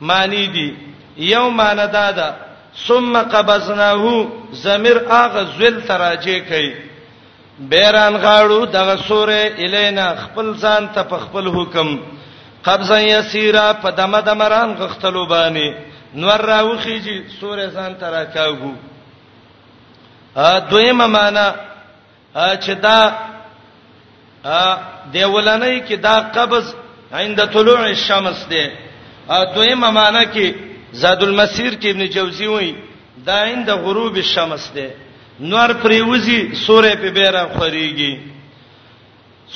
معنی دی یو معنی دا ده ثم قبضناه ضمیر اغه ذل تراجه کوي بیران غاړو دغه سوره الینا خپل ځان ته په خپل حکم قبضا یسیرا په دمه دمران غختلو باندې نور راوخیږي سوره ځان تراکاغو ا دویمه معنا چې دا دیولنۍ کې دا قبض عند طلوع الشمس ده دویمه معنی کې زاد المسیر کې ابن جوزی وایي دا عند غروب الشمس ده نور پریوزی سورې په بیره خوريږي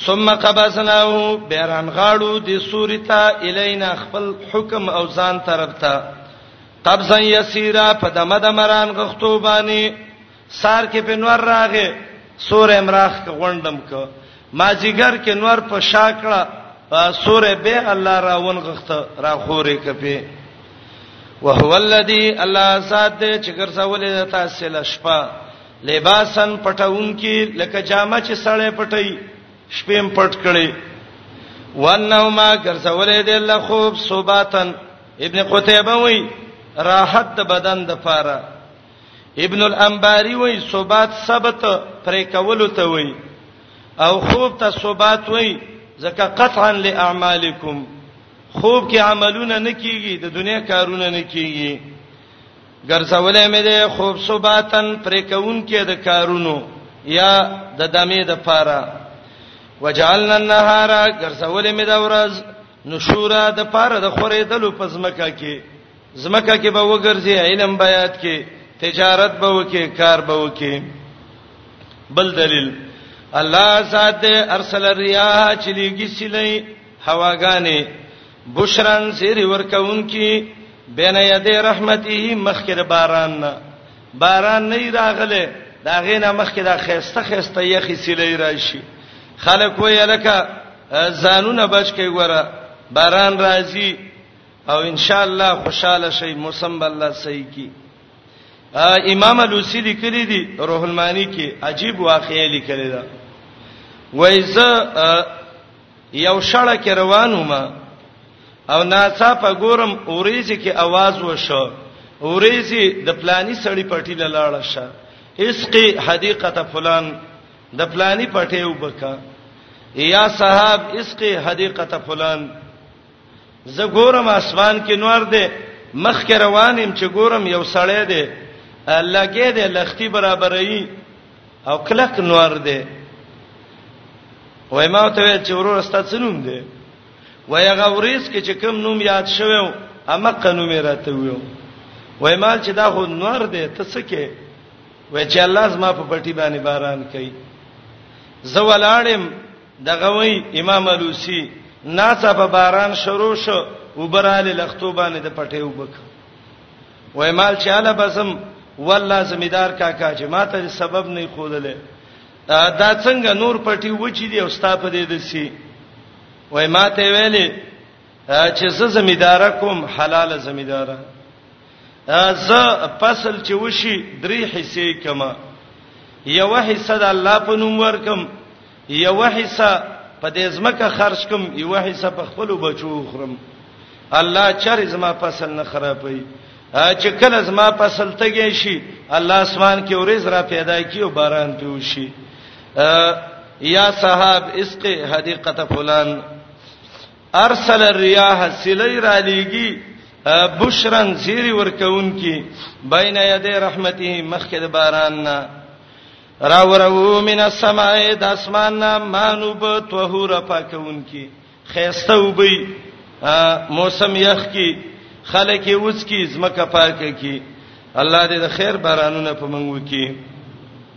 ثم قبضناه بیران غاړو د سورې ته الینا خپل حکم او ځان طرف ته قبضا یسیرا په دمه دمران غختو باندې سار کې په نور راغې سور امراخ کې غونډم ک ما جګر کې نور په شاکړه سور به الله را ونغخت را خورې کپی وهو الذی الله ذات دې چې ګرځولې تاسو له شپه لباسن پټون کې لکه جامه چې سړې پټي شپېم پټ کړي وانه ما ګرځولې دې له خوب صوباتن ابن قتیبه وی راحت بدن د پاره ابن الانباری وای ثبات ثبت پرې کولو ته وای او خوب ته ثبات وای ځکه قطعا لاعمالکم خوب کې عملونه نه کیږي د دنیا کارونه نه کیږي ګرځولې مې ده خوب ثباتن پرې کون کې د کارونو یا د دمې د پاره وجعلنا النهار ګرځولې مې د ورځ نشورا د پاره د خورې دلو پزمکه کې زمکه کې به وګرځي علم بیات کې تجارت به وکي کار به وکي بل دلیل الله ذات ارسل الرياح چلیږي سلی هواګانې بشران سیر ورکون کی بین ید رحمته مخکره باران نه باران نه راغله دا غینه مخکره خيسته خيسته یخی سلی راشي خلک وې لکه زانونه بچ کې ګوره باران راځي او ان شاء الله خوشاله شي موسم الله صحیح کی امام لوسی لیکلی دی روح المانی کې عجیب واقعې لیکلی دا وایزه یو شړه کې روانو ما او ناڅا په ګورم اوریزي کې आवाज وشو اوریزي د پلانی سړی پټی لاله شه اسقي حدیقه فلان د پلانی پټي وبکا یا صاحب اسقي حدیقه فلان زه ګورم اسمان کې نور دی مخ کې روانم چې ګورم یو سړی دی لګې دی لختی برابرې او کلک نور دی وای ما ته چې ورور ستا څنوم دی وای هغه ورېس کې چې کم نوم یاد شوو اما قانون راته ویو وای مال چې دا خو نور دی ته څه کې وای چې الله زما په پټي باندې باران کوي زه ولاړم دغه وی امام الوسی ناڅه په باران شروع شو وبراله لختو باندې د پټې وبک وای مال چې اله بسم والله زمیدار کاکا چې ماته سبب نه خودلې دا څنګه نور پټي وچی دی او ستا په دې دسی وای ماته ویلې چې زه زمیدار کوم حلال زمیدار ز فصل چې وشي درې حصے کما یو حصہ د الله په نوم ورکم یو حصہ په دې زمکه خرج کوم یو حصہ په خپل بچو خرم الله چر زما فصل نه خرابوي چې کله زما فصل تګی شي الله اسمان کې اورز را پیدا کیو باران پیوشي یا صاحب اسقه حدیقه فلان ارسل الرياح سلی را لیږي بشرن زیری ورکون کی بین ید رحمته مخکې د باران نه را ورو من السماء د اسمان نه مانو به طهور پاکون کی خيسته وبي موسم یخ کی خلک اوس کی زمکه پاکه کی الله دې د خیر بارانونه په منګو کی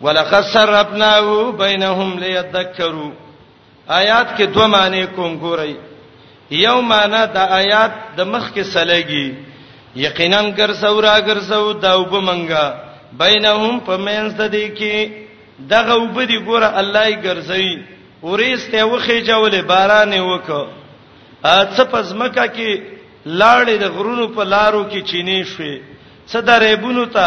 ولقد سربناه بينهم ليذكروا آیات کې دوه معنی کوم ګورئ یو معنی د آیات د مخ کې سلګي یقینا ګر سورا ګر سو دا وب منګه بینهم پمنس د دې کې دغه وب دی ګوره الله یې ګرځي ورېسته وخی جوړې باران وکړه اڅ پزمکه کې لاړې د غرونو په لارو کې چینې شوې څه درېبونو ته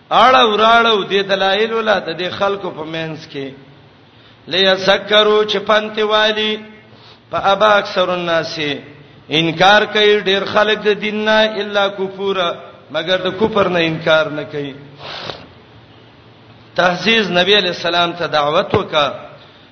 اړه وراړو د دلایل ولا د دې خلکو په مینس کې ليذكروا چې پنتي والی په ابا اکثر الناس انکار کوي ډیر خلک د دین نه الا کفر مگر د کفر نه انکار نه کوي تهذیز نبی علیہ السلام ته دعوت وکړه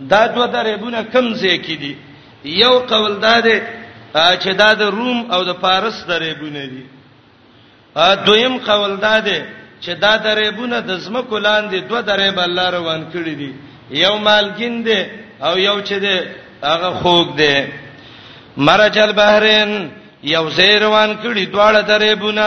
دا دوه درېبونه کم ځای کې دي یو قول دا دی چې دا د روم او د فارس درېبونه دي دویم قول دا دی چې دا درېبونه د زمکو لاندې دوه درېب الله روان کړی دي یو مالګین دی او یو چې دی هغه خوګ دی مرج البحرین یو زیر روان کړی دواړه درېبونه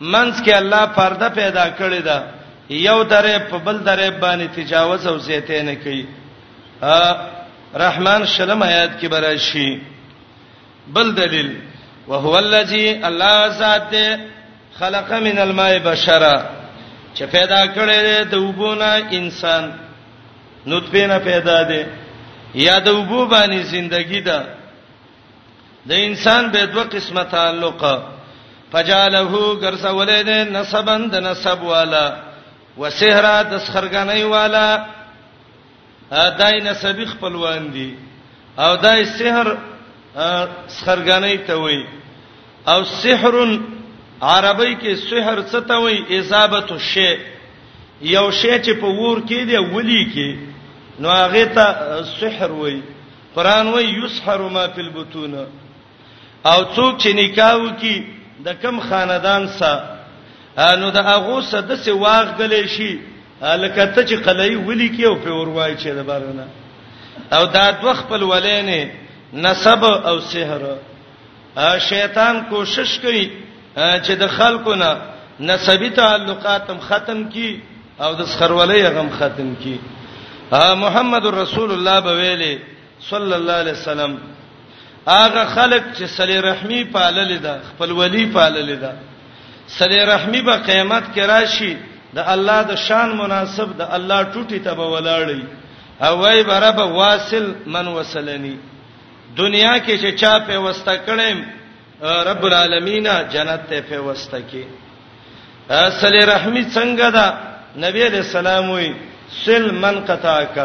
منځ کې الله پرده پیدا کړې ده یو درې په بل درې باندې تجاوز او زیته نه کوي رحمان شلم آیات کې براشي بل دلیل وهو الذی الله ذات خلق من الماء بشرا چې پیدا کړی د وبونه انسان نطفه نه پیدا دی یا د وبو باندې زندگی ده د انسان به دوه قسمه تعلق فجاله ګرځولې ده نسبن د نسب والا وسهرا د سخرګنۍ والا دای نسبی خپلوان دي او دای سحر سخرګنۍ ته وای او سحر عربی کې سحر څه ته وای اصابت الشی یو شی چې په ور کې دی ولي کې نو هغه ته سحر وای قران وی یسحر ما فی البطون او څوک چې نکاح وکي د کم خاندان سره نو د هغه سره د څه واغ غلې شي لکه ته چې قلای ولي کې او په وروای چې د بارنه او دا دوه خپل ولینې نسب او سحر شیطان کوشش کوي چې د خلکو نه نسبی تعلقاتم ختم کی او د سخرولې غم ختم کی محمد رسول الله بویلی صلی الله علیه وسلم هغه خلک چې صلی رحمی پالل ده خپل ولی پالل ده صلی رحمی به قیامت کې راشي د الله د شان مناسب د الله ټوټي ته به ولاړی او وای برب واصل من وصلنی دنیا کې چې چا په وسته کړم رب العالمین جنت ته په وسته کې اصل رحمی څنګه دا نبی علیہ السلام وی سل من قطاک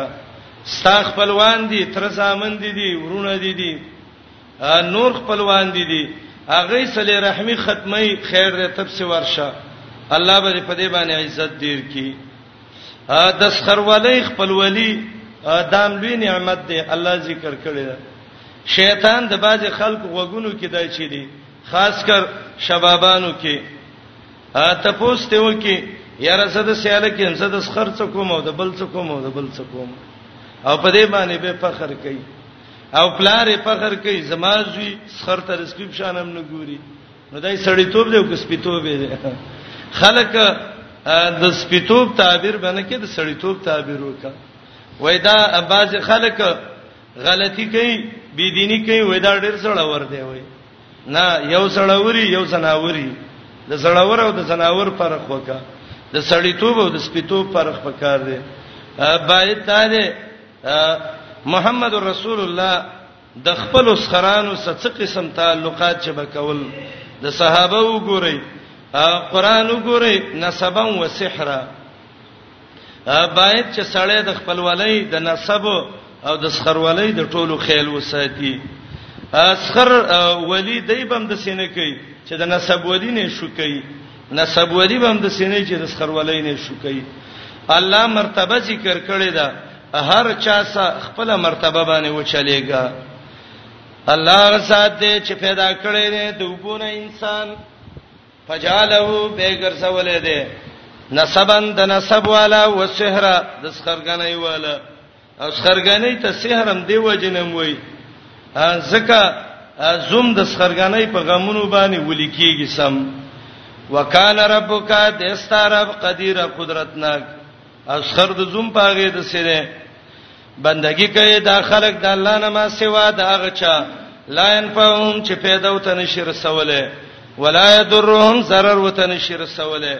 ستا خپلوان دي تر زامن دي دي ورونه دي دي نور خپلوان دي دي هغه سل رحمی ختمي خیر دې تب سي ورشه الله به په دې باندې عزت دیر کی د سخرولې خپل ولی دام لوی نعمت دی الله ذکر کړی دا شیطان د باز خلق وګونو کې دای چي دي خاص کر شبابانو کې ته پوسټ وکي یاره زه د سیاله کې زه د سخر څه کوم او د بل څه کوم او د بل څه کوم او په دې باندې به فخر کوي او پلار یې فخر کوي زمازوی سخر ته رسکرپشن هم نه ګوري نو دای سړی توپ دی او که سپی توپ دی خلک د سپی توپ تعبیر باندې کې د سړی توپ تعبیر وکړه وای دا اباز خلک غلطی کوي بی دینی کوي وای دا ډیر سړی ور دی وای نه یو سړی وری یو سناوري د سړاور او د سناور فرق وکړه د سړی توپ او د سپی توپ فرق پکار دی باید دا محمد رسول الله د خپل اسخرانو سره څه قسم تعلقات چې بکول د صحابه وګوري قران وګوري نسبا و سحرا باید چې سړی د خپل ولای د نسب او د سخر ولای د ټولو خیال وساتي اسخر ولی دی بم د سینې کوي چې د نسب ولی نه شو کوي نسب ودی بم د سینې چې د سخرولې نه شو کوي الله مرتبه ذکر کړی دا هر چا سره خپل مرتبه باندې و چلےګا الله غسات دې چې پیدا کړی دې د وګونه انسان فجاله بیګر سوالې دې نسبن د نسب والا وسهرا د سخرګنۍ والا او سخرګنۍ ته سحر هم دی وجنم وای زکه زوم د سخرګنۍ په غمونو باندې ولي کیږي سم وکانه ربک دستارب قدیر قدرتناک او سخر د زوم پاغه د سره بندگی کوي دا خلق د الله نه ما سوا دا غچا لا ينفعهم چې پیدا وته نشي رسوله ولا يضرهم ضرر وته نشي رسوله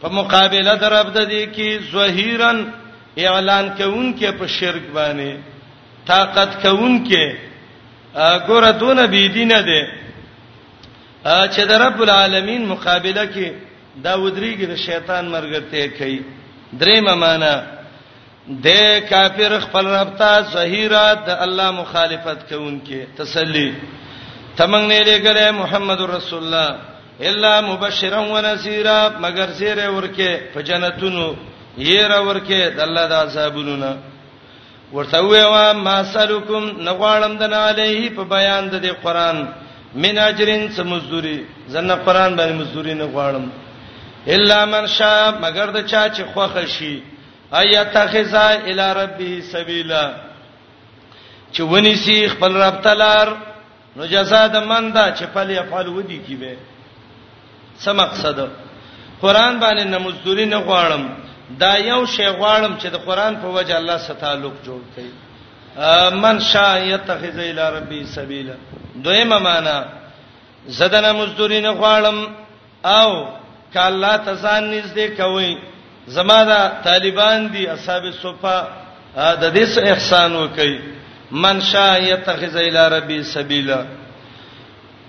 په مقابله در رب د دې کې زهیرن اعلان کوونکې په شرک باندې طاقت کوونکې ګوره دون بی دینه ده چې د رب العالمین مقابله کې دا ودریږي د شیطان مرګته کوي درېمه معنا د کافر خپل رب ته ظهیرا د الله مخالفت کوونکې تسلی تمنګ نه لګره محمد رسول الله الا مبشرا ونذيرا مگر زیره ورکه په جنتونو یره ورکه د الله د عذابونو نه ورته ویوا ما سلکم نغوالم د علیه په بیان د قرآن من اجرین څه مزدوری زنه قرآن باندې مزدوری نه غواړم الا من شاء مگر د چا چې خوخ شي ايتخذا الى ربه سبيلا چې ونی سي خپل رب تلار نو جزاء د من دا چې فل يفعل ودی کی به څه مقصد قران باندې نمزدوري نه غواړم دا یو شی غواړم چې د قران په وجه الله سره تعلق جوړ کړي من شاء يتخذ الى ربي سبيلا دویمه معنا زدن مزدوري نه غواړم او ک الله ته ځان نږدې کوي زما دا طالبان دي اصحاب صفه د دې څه احسان وکي من شاء يتخذ الى ربي سبيلا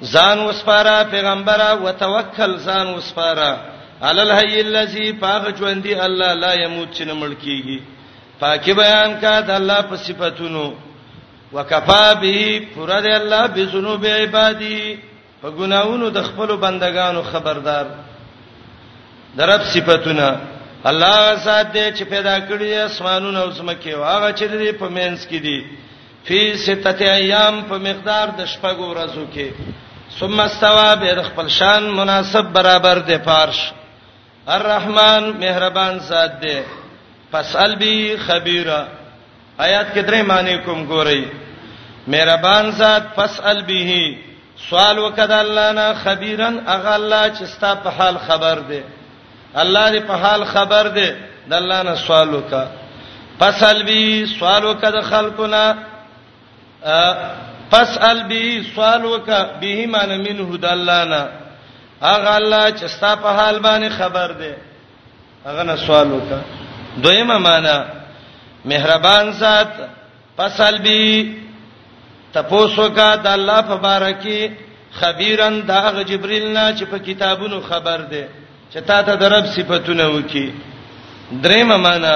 ځان وسپاره پیغمبره وتوکل ځان وسپاره علی الحی الذی پاغ ژوندۍ الله لا يموت چې نمړ کیږي پاکي بیان کا د الله په صفاتونو وکفا به پر الله بذنوب عبادی په ګناهونو د خپل بندگانو خبردار درب صفاتونه الله ذات دې چې پیدا کړی اسمانونه او زمکه او هغه چې دې په مینس کې دي فی ستت ایام په مقدار د شپږو ورځو کې ثم استوا به خپل شان مناسب برابر دی پارش الرحمن مهربان ذات دی فسأل بی خبيرا آیات کې درې معنی کوم ګورئ مهربان ذات فسأل به سوال وکړه الله نه خبيرن اغه الله چې ستا په حال خبر دی الله دې په حال خبر دی د الله نه سوال وکړه فسأل به سوال وکړه خلقنا فاسال به سوال وک به معنی منه د الله نه هغه الله چې ستا په حال باندې خبر دی هغه نه سوال وک دویمه معنی مهربان ذات فاسال به تپوسو کا د الله په بار کې خبيرن دا جبريل نه چې په کتابونو خبر دی چې تا ته درب صفاتونه وکي درېمه معنی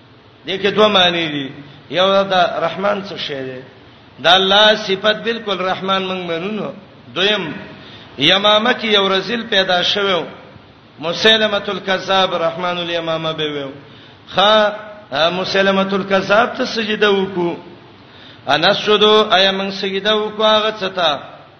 دې کې دوه معنی دي یو دا رحمان څه شی دی دا الله صفت بالکل رحمان موږ منونو دویم یمامه کې یو رزل پیدا شوو مسلمه الکذاب رحمان الیمامه به وو خا مسلمه الکذاب ته سجده وکړو انسجدو ایا من سجده وکړو هغه څه ته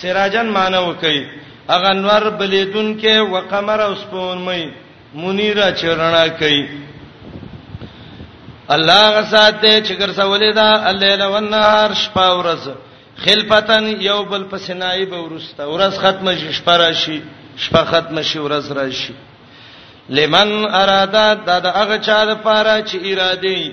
سراجا معنی وکي هغه نور بلیدونکې وقمر او سپوږمۍ منیره چرنا کوي الله غسات دې چې ګرځولې دا الليل او النهار شپه او ورځ خلفتن یو بل پس نائب ورسته ورځ ختمه شي شپه راشي شپه ختمه شي ورځ راشي لمن اراده دا د هغه چا د پاره چې اراده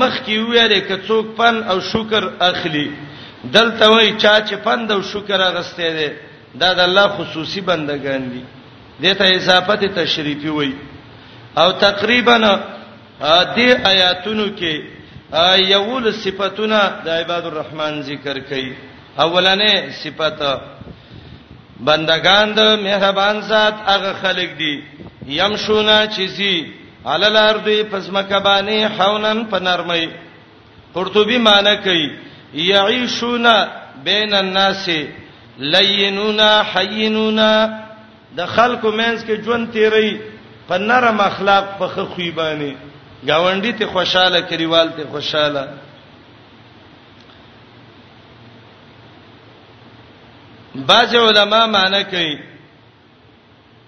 مخکې ویل ک څوک پن او شکر اخلي دلته وای چا چې پند او شکر اغسته دي دا د الله خصوصي بندگان دي دته اضافه ته تشریفي وای او تقریبا د آیاتونو کې یول صفاتونه د عباد الرحمن ذکر کړي اولنې صفات بندگان د مهربان ذات هغه خلق دي يمشونا چيزي علی الارض پزمکه باندې حونن په نرمۍ قرطبي معنی کوي یعيشون بین الناس لینون حینون د خلکو مینس کې ژوند تیری په نرم اخلاق په خوې باندې گاونډي ته خوشاله کریوال ته خوشاله بعض علما معنی کوي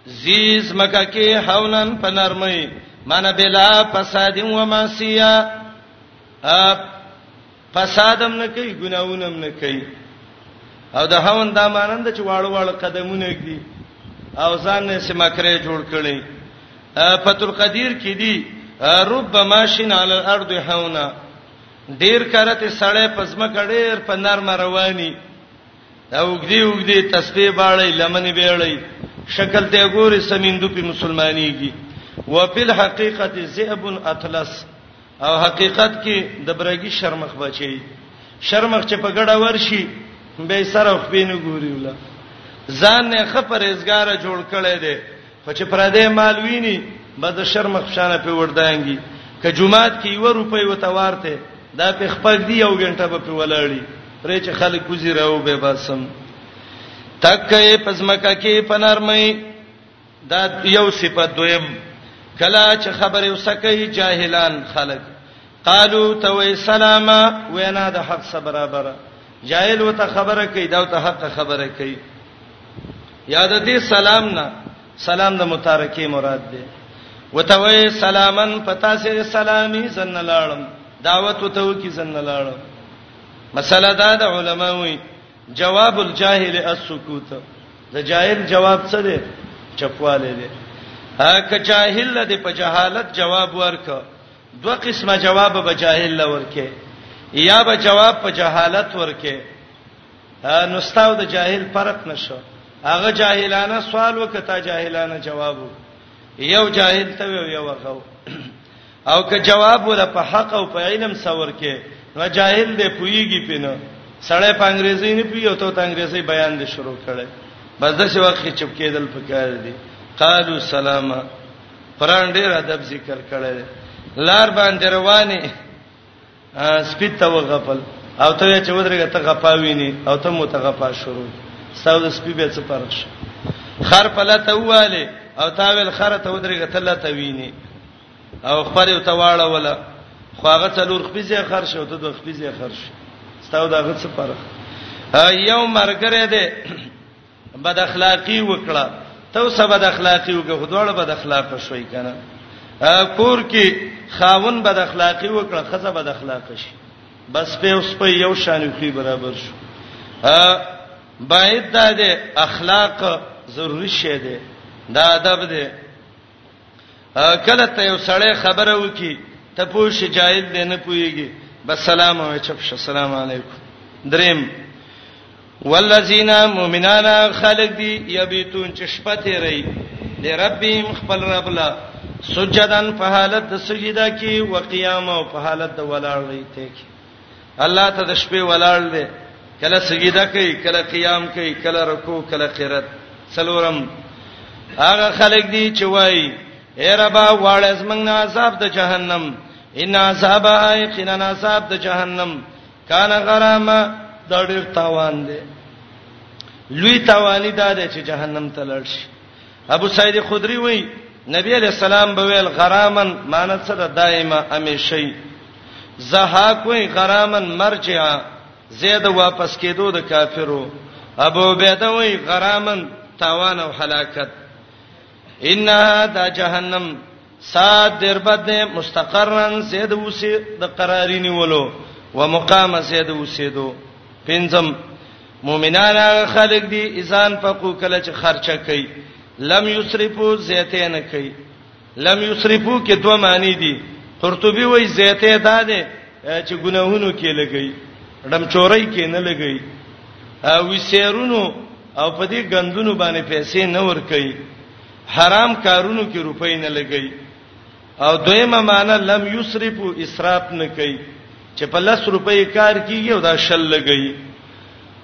زیز مکه کې حولن په نرمۍ من بلا فساد و معصیه فسادم نه کوي ګناونم نه کوي او د هاون دا مانند چې واړو واړو قدمونه کړي او ځان نه سمکرې جوړ کړي فتل قدیر کې دي رب ماشین علی الارض حونا ډیر کرته سړې پزما کډیر په نرم رواني دا وګدي وګدي تسبیح باړی لمنې بیړی شکل ته ګوري سمیندو په مسلمانېږي وفي الحقيقه ذئب اطلس او حقیقت کې د برګي شرمخ بچي شرمخ چې په ګډه ورشي به سره خپینو ګوري ولا ځان نه خبرېزګار جوړ کړي دي خو چې پردې مال ویني به د شرم خشانه په وردانګي ک جمعات کې یو روپۍ وتوارته دا په خپګ دی یو غنټه به په ولاړی پرې چې خلک کوزي راو به باسم تکې پزمکه کې پنرمې دا یو صفات دویم کلا چې خبره وسکې جاهلان خلک قالو تو سلاما وینا د حق سره برابر جاهل وته خبره کوي دا ته حق خبره کوي یاد دې سلام نه سلام د متارکه مراد ده وتوي سلامن پتا سه سلامي زن لاړم دعوت وتو کی زن لاړم مسله دا د علماوی جواب الجاهل السکوت د جاهل جواب څه دی چپواله دی هک جاهل د په جهالت جواب ورک دوه قسمه جواب به جاهل ورکه یا به جواب په جهالت ورکه نو ستاو د جاهل فرق نشو هغه جاهلانه سوال وکتا جاهلانه جواب یو جاهل ته یو غو او که جواب ولا په حق او په علم سور کې نو جاهل دې پویږي پینو سړی په انګریزي نه پوی او ته په انګریزي بیان دې شروع کړي بس د څه وخت چپ کېدل پکار دي قالو سلاما قران ډیر ادب ذکر کړی لار باندې رواني سپیت ته وغفل او ته چې ودرګه ته غپاویني او ته متغفا شروع ساو د سپی به څه فرق شي خر پلته واله او تاول خر ته ودرګه ته لته ویني او خبر یو ته واړه ولا خو هغه څلور خپیزه خر شو ته دوه خپیزه خر شو ساو دا غڅ فرق یو مرګره ده بد اخلاقی وکړه ته اوس بد اخلاقی وکړه خدواړه بد اخلاق شوي کنه کور کې خاون بد اخلاقی وکړه خزه بد اخلاق شي بس په اوس په یو شان خو برابر شو باید دا د اخلاق ضروری شی دی دا ادب دی کله ته یو سړی خبره وکي ته پوښي جاهل دی نه پويږي بس سلام او چپ شه السلام علیکم دریم والذین مؤمنان خلق دی یبیتون چې شپه تیری د ربهم خپل رب لا سجدان په حالت د سجدا کې او قیام او په حالت د ولاړ دی ته کې الله ته د شپې ولاړ دی کله سجده کوي کله قیام کوي کله رکوع کله قرات څلورم هغه خلک دي چې وایي اے ربا واړ از موږ نه عذاب د جهنم ان عذاب ایقینا عذاب د جهنم کان غرامه د ډیر تاوان دی لوی تاوانی دا دی چې جهنم ته لړ شي ابو سعید خدری وی نبی علیہ السلام به ویل غرامن معنی څه ده دایمه همیشئ زها کوی غرامن مرجع زید واپس کېدو د کافرو ابو عبیده وی غرامن تاوان او هلاکت ان دا جهنم سات در بد مستقرن زید وسی د قراری نیولو ومقام زید وسیدو پنځم مؤمنان هغه خلک دي اذان فقو کله چې خرچه کوي لم یسرفو زیته نه کوي لم یسرفو کې دوه معنی دي قرطبي وایي زیته دا ده چې ګناهونو کې لګي ډم چورای کې نه لګي او وسیرونو او په دې غندونو باندې پیسې نه ور کوي حرام کارونو کې روپۍ نه لګي او دویمه معنی لم یسرفو اسراف نه کوي چې په لس روپۍ کار کیږي او دا شل لګي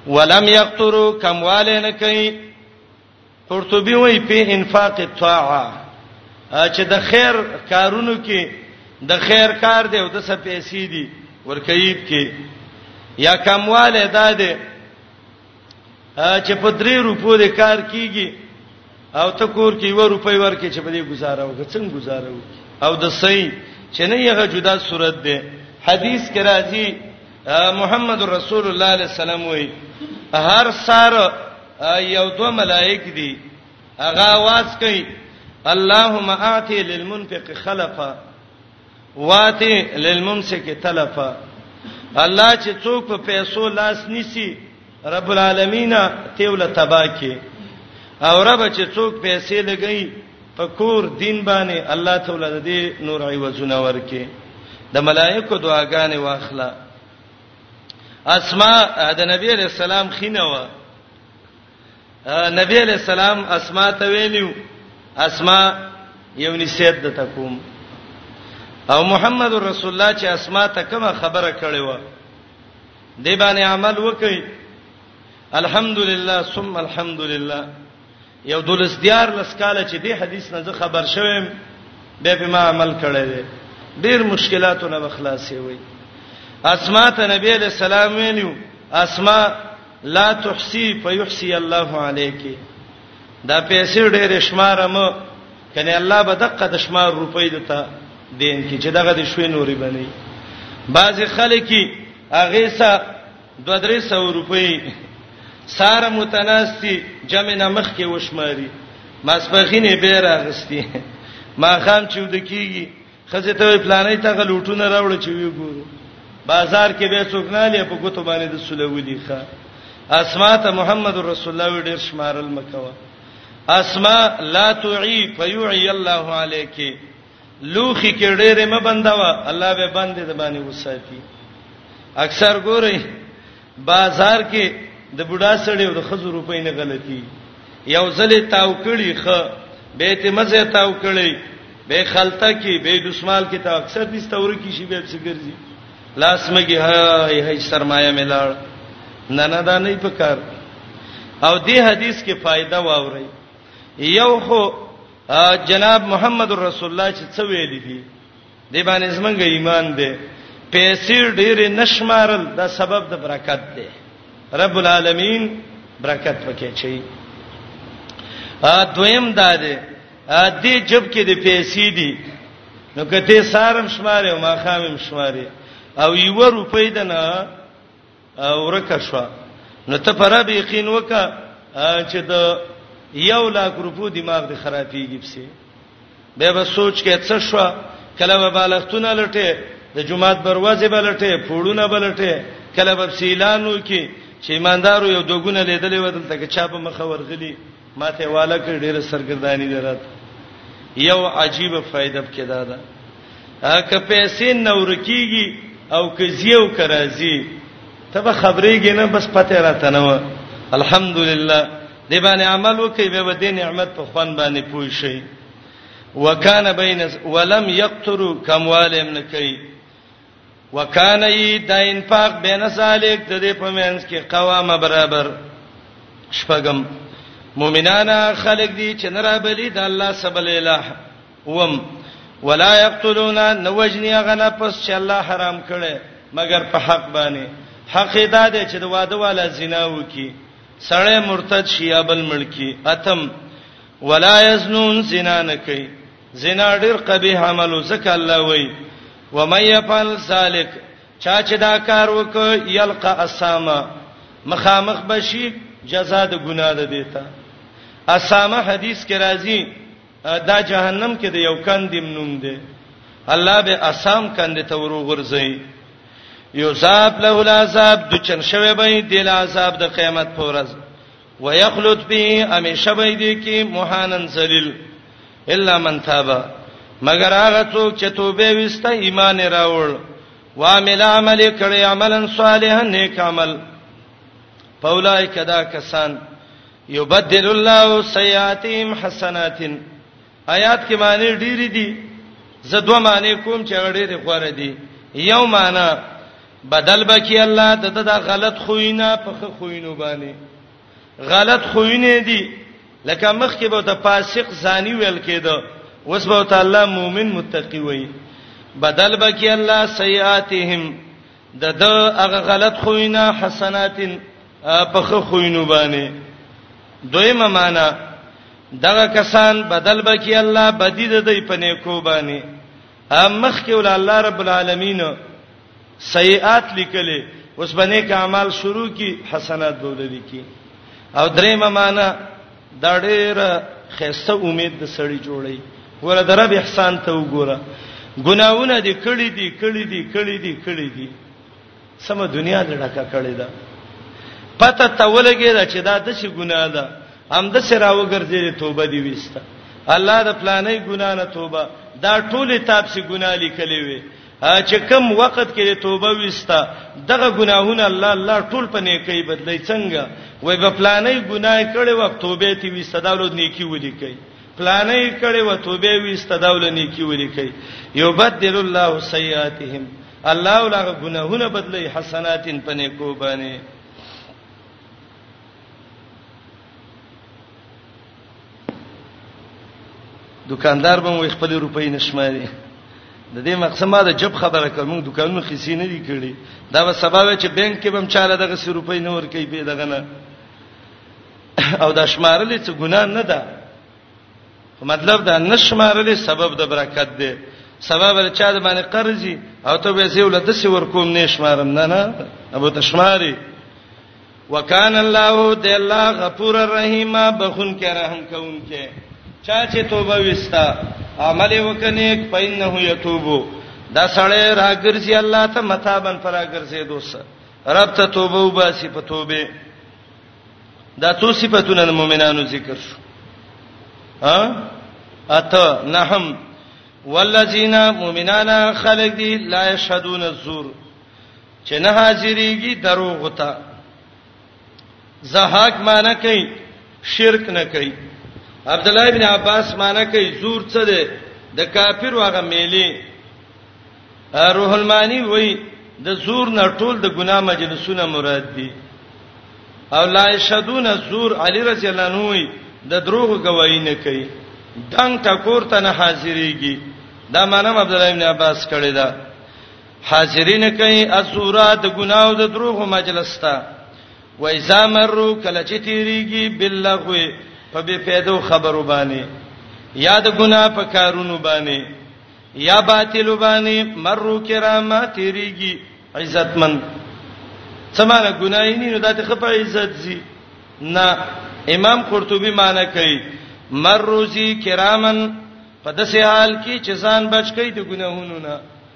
ولم یقترو کمواله نه کوي قرطبي وایي په انفاق الطاعه چې د خیر کارونو کې د خیر کار دی او د څه پیسې دي ورکیب کې یا کمواله ده ده چې په درې روپو د کار کیږي او ته کور کې یو روپۍ ورکې چې په دې گزاره وکړې څنګه گزاره وکړې او د سې چې نه یغه جدا صورت ده حدیث کې راځي محمد رسول الله علیه السلام وایي هر سار یو دو ملائک دي هغه आवाज کوي اللهم اعطي للمنفق خلفا واتی للممسک تلفا الله چې څوک په پیسو لاس نیسی رب العالمین ته ول تبا کې او رب چې څوک پیسې لګی په کور دین باندې الله تعالی د دې نور عوضونه ورکې د ملائکو دعاګانې واخلا اسماء د نبی رسول الله خینه و نبی علیہ السلام اسماء ته ویلو اسماء یو نسیت د تکوم او محمد رسول الله چې اسماء ته کومه خبره کړې و دی باندې عمل وکړي الحمدلله ثم الحمدلله یو دولس دیار لسکاله چې دی حدیث نه خبر شوم به په ما عمل کړی دی ډیر مشکلاتو نه خلاصې وي اسماء ته نبی علیہ السلام ویلو اسماء لا تحسی فیحسی الله علیک دا پیسې ډېر شمارم کنه الله به دقه د شمار روپۍ دته دین کې چې دغه د شوي نوري بني بعض خلک هغه سا 2300 روپۍ ساره متناستی جمع نه مخ کې وشماري ماسپخینه به راغستی ما خام چې ود کیږي خزه ته پلانې ته غلوټونه راوړ چې وی ګورو بازار کې به څوک نه لې په ګوتو باندې د سلوولي ښه اسماء ته محمد رسول الله ډیر شمارل مکوا اسماء لا تعي فيعي الله عليك لوخي کې ډېرې مبندوا الله به باندې د باندې وساتي اکثر ګورئ بازار کې د بوډا سړی او د خزو روپۍ نه غلطي یو ځلې تاو کړي خ به ته مزه تاو کړي به خلطه کې به دسمال کې تا اکثر دې ستور کې شي به څه ګرځي لاس مګي هاي هاي سرمایه ملاړ نه نه دا نه پکار او دې حدیث کې فائدہ واوري یو خو جناب محمد رسول الله چې څه ویل دي دی باندې زمونږ ایمان دی پیسې ډېر نشمارل دا سبب د برکت دی رب العالمین برکت پکې چي ا دویم دا دی ا دې جب کې د پیسې دی نو کته سارم شمارې او ما خامم شمارې او یو روپۍ دنه ورکه شو نو ته پر به یقین وکا چې د یو لاک روپو دماغ دی خرابېږي پسې به به سوچ کې څه شو کله به بالښتونه لټه د جمعات بروازه بلټه پوړونه بلټه کله به سیلانو کې چې ایماندارو یو دوګونه لیدلې ودل ته چې چا په مخه ورغلی ماته والا کې ډېر سرګردانی درات یو عجیب فائدہ پکې دادا که پیسې نه ورکیږي او که ځي او که راځي ته به خبرېږې نه بس پته راته نه وه الحمدلله دې باندې عمل وکړي به به دې نعمت په خوان باندې پوه شي وکانه بین ولم یقتروا کم والم نکي وکانه ای د انفاق بین سالک د دې په منځ کې قوام برابر شپغم مؤمنانا خلق دي چې نه را بلی د الله سبحانه وم ولا یقتلون نوجنی غنا پس چې الله حرام کړي مگر په حق باندې حق ادا دي چې د واده والا زنا وکي سړی مرتد شي یا بل ملکی اتم ولا یزنون زنا نه کوي زنا ډیر قبیح عمل وسک الله وای و مې يفعل سالک چا چې دا کار وک یلقا اسامه مخامخ بشي جزاء د ګناه ده دیتا اسامه حدیث کې راځي دا جهنم کې د یو کندې نوم دی الله به اسام کندې ته وروغورځي یوزاب له العذاب د چن شوی به د العذاب د قیامت پورز ويخلد به همیشه به دي کې مهانن ذلیل الا من تاب مگر هغه څوک چې توبه وسته ایمان راوړ وامل عمل کړي عملا صالحا نیک عمل فاولائک دا کسان یبدل الله سیئاتهم حسنات آیات کې معنی ډېری دي زه دوه معنی کوم چې ډېری غوړه دي یو معنی بدل بکی الله د د غلط خوینه په خوینو باندې غلط خوینه دي لکه مخ کې به ته فاسق زانی ویل کېده اوس به ته الله مؤمن متقی وای بدل بکی الله سیئاتهم د د هغه غلط خوینه حسنات په خو خوینو باندې دویمه معنا دغه کسان بدل بکی الله بدی د دی په نیکو باندې مخ کې ول الله رب العالمین سیئات لیکلې اوس باندې کې اعمال شروع کی حسنات بوله لیکي او درېمه معنا دا ډېر خسته امید د سړی جوړي ګوره د رب احسان ته وګوره ګناونه دې کړې دي کړې دي کړې دي کړې دي سم دنیا دې ډکه کړې ده پته تولګې دا چې دا د څه ګناه ده هم د څه راوګرځې توبه دی وسته الله د پلانې ګناه نه توبه دا ټول تاب سي ګناه لیکلې وي چې کم وخت کې توبه وستا دغه ګناهونه الله الله ټول په نیکی بدلی څنګه وای په پلانې ګناه کړي وخت توبه تی وستا دا ورو نیکی ولي کوي پلانې کړي و توبه وستا دا ول نیکی ولي کوي یبدل الله سیئاتهم الله ولا ګناهونه بدلی حسناتن په نیکو باندې دکاندار به مو خپل روپۍ نشماري د دې مقصد ما د جب خبره کوم موږ دکانونو خسي نه دي کړی دا به سبب چې بانک کې بم چاله دغه سې روپۍ نه ور کوي به دغه نه او د شمارلې څه ګناه نه ده مطلب دا نشمارلې سبب د برکت دی سبب د چا د باندې قرضي او ته به زیول د څه ور کوم نه شمارم نه نه ابو تشماري وکان الله د الله غفور الرحیم بخون کې رحم کون کې چا چې توبه وستا عمل وکنه پینه یتوبو دا سړی راګرځي الله ته متابن پر راګرځي دوست رب ته توبه وباسي په توبه دا تو صفاتونه د مؤمنانو ذکر شو ها اته نهم والذین مؤمنان خلق دی لا یشهدون الزور چې نه حاضرېږي دروغ ته زهاک معنی کوي شرک نه کوي عبد الله ابن عباس معنی کوي زور څه ده د کافر واغه میلي روح المانی وای د زور نه ټول د ګنا مجلسونه مراد دي او لا یشهدون الزور علی رضی الله عنه وای د دروغ گواہی نه کوي دنګ ټکور ته نه حاضرېږي دا مانم عبد الله ابن عباس کړی دا حاضرین کوي اسورا د ګناو د دروغ مجلس ته و اذا مرو کله چې تیریږي باللغو په بے فایده خبرو باندې یا د ګنا په کارونو باندې یا باطل باندې مرو کرامه تیریږي عزتمن سمانه ګنای نه نو دته خپه عزت زی نه امام قرطبي معنی کوي مروزی کرامن په داسې حال کې چې ځان بچ کړي د ګناهونو نه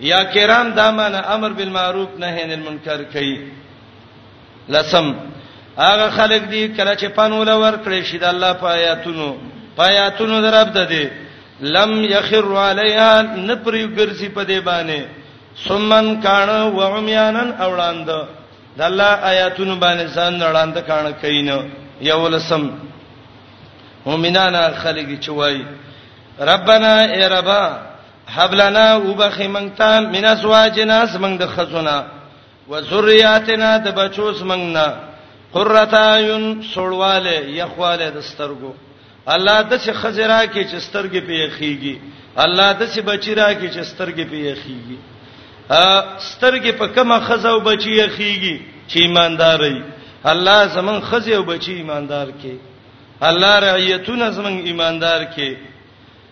یا کرام دا معنی امر بالمعروف نهی عن المنکر کوي لسم هغه خلک دي کله چې پنول ور کړی شي د الله په آیاتونو په آیاتونو درب ده دي لم یخر علیها نپری ګرځي په دې باندې سمن کان و عمیانن اولاند د الله آیاتونو باندې ځان وړاند کان کین یو لسم مؤمنان خلک چې وای ربنا ای ربا حبلنا وبخې مونږ ته من ازواجنا زمونږ د خزونه و ذریاتنا د بچو زمونږ نه قرۃ عیون سړواله یخواله د سترګو الله د څه خزرا کې چې سترګې په یخیږي الله د څه بچی را کې چې سترګې په یخیږي سترګې په کومه خزه او بچی یخیږي چې ایماندار وي الله زمون خزه او بچی ایماندار کې الله رعیتونه زمون ایماندار کې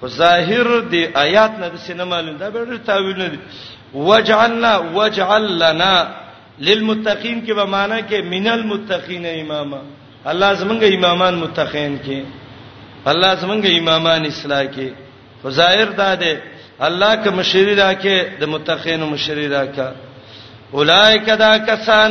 خو ظاهر دی آیات نه د سینه معلوم دا به تاویل نه دی وجعلنا وجعل لنا للمتقین کې به معنی کې من المتقین اماما الله زمونږ امامان متقین کې الله زمونږ امامان اصلاح کې خو ظاهر دا دی الله که مشری راکې د متقین مشری راکا اولایک دا کسان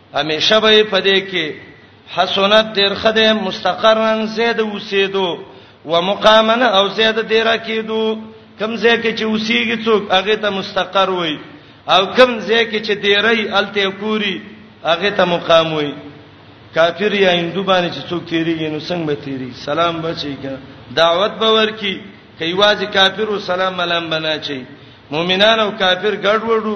همیشه به په دې کې حسنت ډیر خده مستقرن زید اوسېدو و مقامن او زید ډیر کېدو کم زه کې چې اوسېږي څوک هغه ته مستقر وي او کم زه کې چې ډیرې الته کوری هغه ته مقام وي کافر یا هندو باندې چې څوک تیریږي نو څنګه به تیری سلام بچی کا دعوت به ورکی کایواز کافر او سلام ملام بنا چي مؤمنان او کافر ګډوډو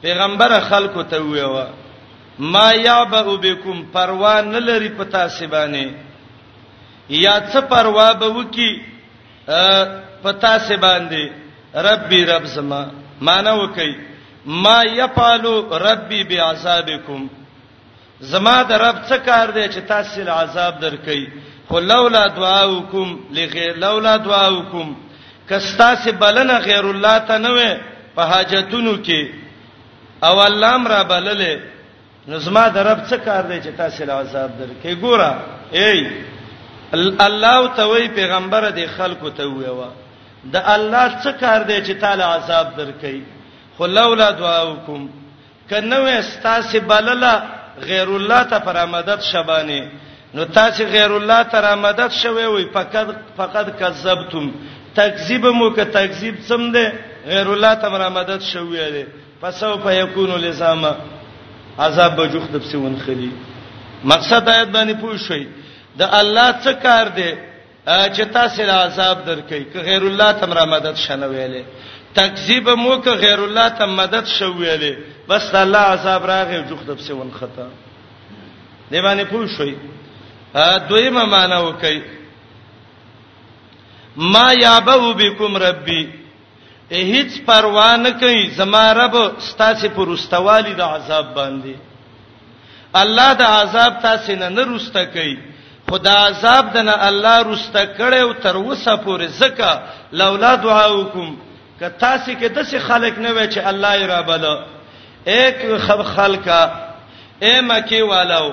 پیغمبر خلکو ته ویو ما یعبأ بكم پروا نه لري پتا سی باندې یا څه پروا به وکي پتا سی باندې ربي رب زما معنی وکي ما يفعل ربي بعذابكم زما د رب څه کار دی چې تاسو له عذاب درکې خو لولا دعاوکم لغیر لولا دعاوکم کستا سه بلنه غیر الله ته نه وې په حاجتونو کې او الله امر بللې نظما د رب څه کار دی چې تاسو له عذاب درکې ګوره ای الله ته وی پیغمبر د خلکو ته ویوا د الله څه کار دی چې تعالی عذاب درکې خو لولا دعاوکم که نه وې ستاسې بلله غیر الله ته پر امدد شبانه نو تاسې غیر الله ته را مدد شوي وي فقط فقط کذبتم تکذیب مو که تکذیب سم دی غیر الله ته را مدد شوي دی پسو په یکونو لزاما عذاب بجوخت په سیون خلی مقصد آیت باندې پوه شئ د الله څخه کار دی چې تاسو له عذاب درکې ک غیر الله تم را مدد شنه ویلې تکذیب مو ک غیر الله تم مدد شو ویلې بس الله عذاب راغی جوخ د پسې ون خطا دی باندې پوه شوي دویمه معنا وکي ما یابو بكم ربي هیڅ پروا نه کوي زما رب ستاسو پر واستوالي د عذاب باندې الله د عذاب تاسو نه نه رسته کوي خدا عذاب دنه الله رسته کړي او تر وسه پورې زکه لولا دعاوکم که تاسو کې د څه خلک نه وای چې الله یې را بل اے خلکا اے مکی والو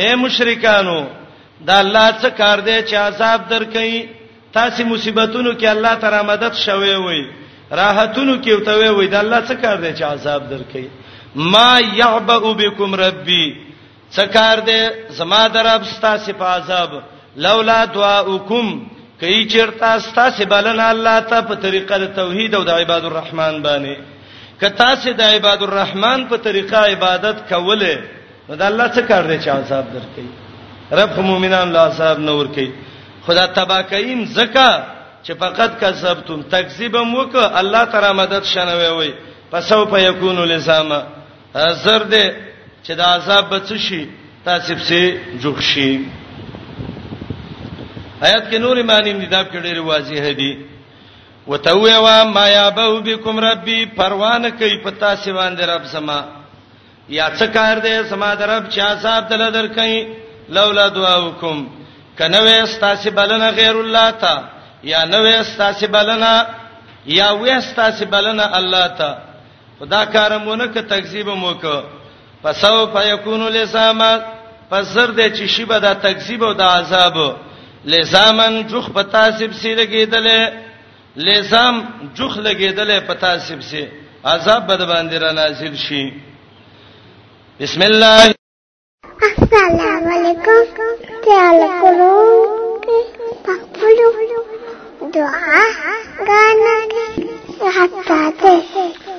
اے مشرکانو دا الله څه کار دی چې عذاب درکې تاسو مصیبتونو کې الله تعالی مدد شوي وي راحتونو کې وتوي وي دا الله څه کار دی چې عذاب درکې ما يعبأ بكم ربي څه کار دی زما درب تاسو په عذاب لولا دعاؤکم کای چیرتا تاسو بلنه الله ته په طریقه د توحید او د عباد الرحمن باندې کتا سه د عباد الرحمن په طریقه عبادت کوله نو دا الله څه کار دی چې عذاب درکې رب مومنان له عذاب نه ورکې خدا تبا کین زکا چې فقط کذبتم تکذیبم وک الله تعالی مدد شنوي وي پسو په یکون لزاما زر دې چې دا عذاب به څه شي تاسو په جوخ شي آیات کې نور معنی دې دا کړي واضح دي وتوي وا ما یابو بكم ربي پروانه کوي پتا سی باندې رب سما یا څه کار دی زما د رب چې عذاب دل درکې لولا دعاوکم کنه وې ستاسو بلنه غیر الله تا یا نه وې ستاسو بلنه یا وې ستاسو بلنه الله تا خدا کارمونه ک تکذیب مو ک پسو فیکون لساما پسر دې چې شی به دا تکذیب او دا عذاب لسامن جوخ په تاسو سره کېدلې لزام جوخ لګیدلې پتا سب سي عذاب بد باندې را نازل شي بسم الله السلام علیکم تعال کولو پخپلو دعا غانا حتا ته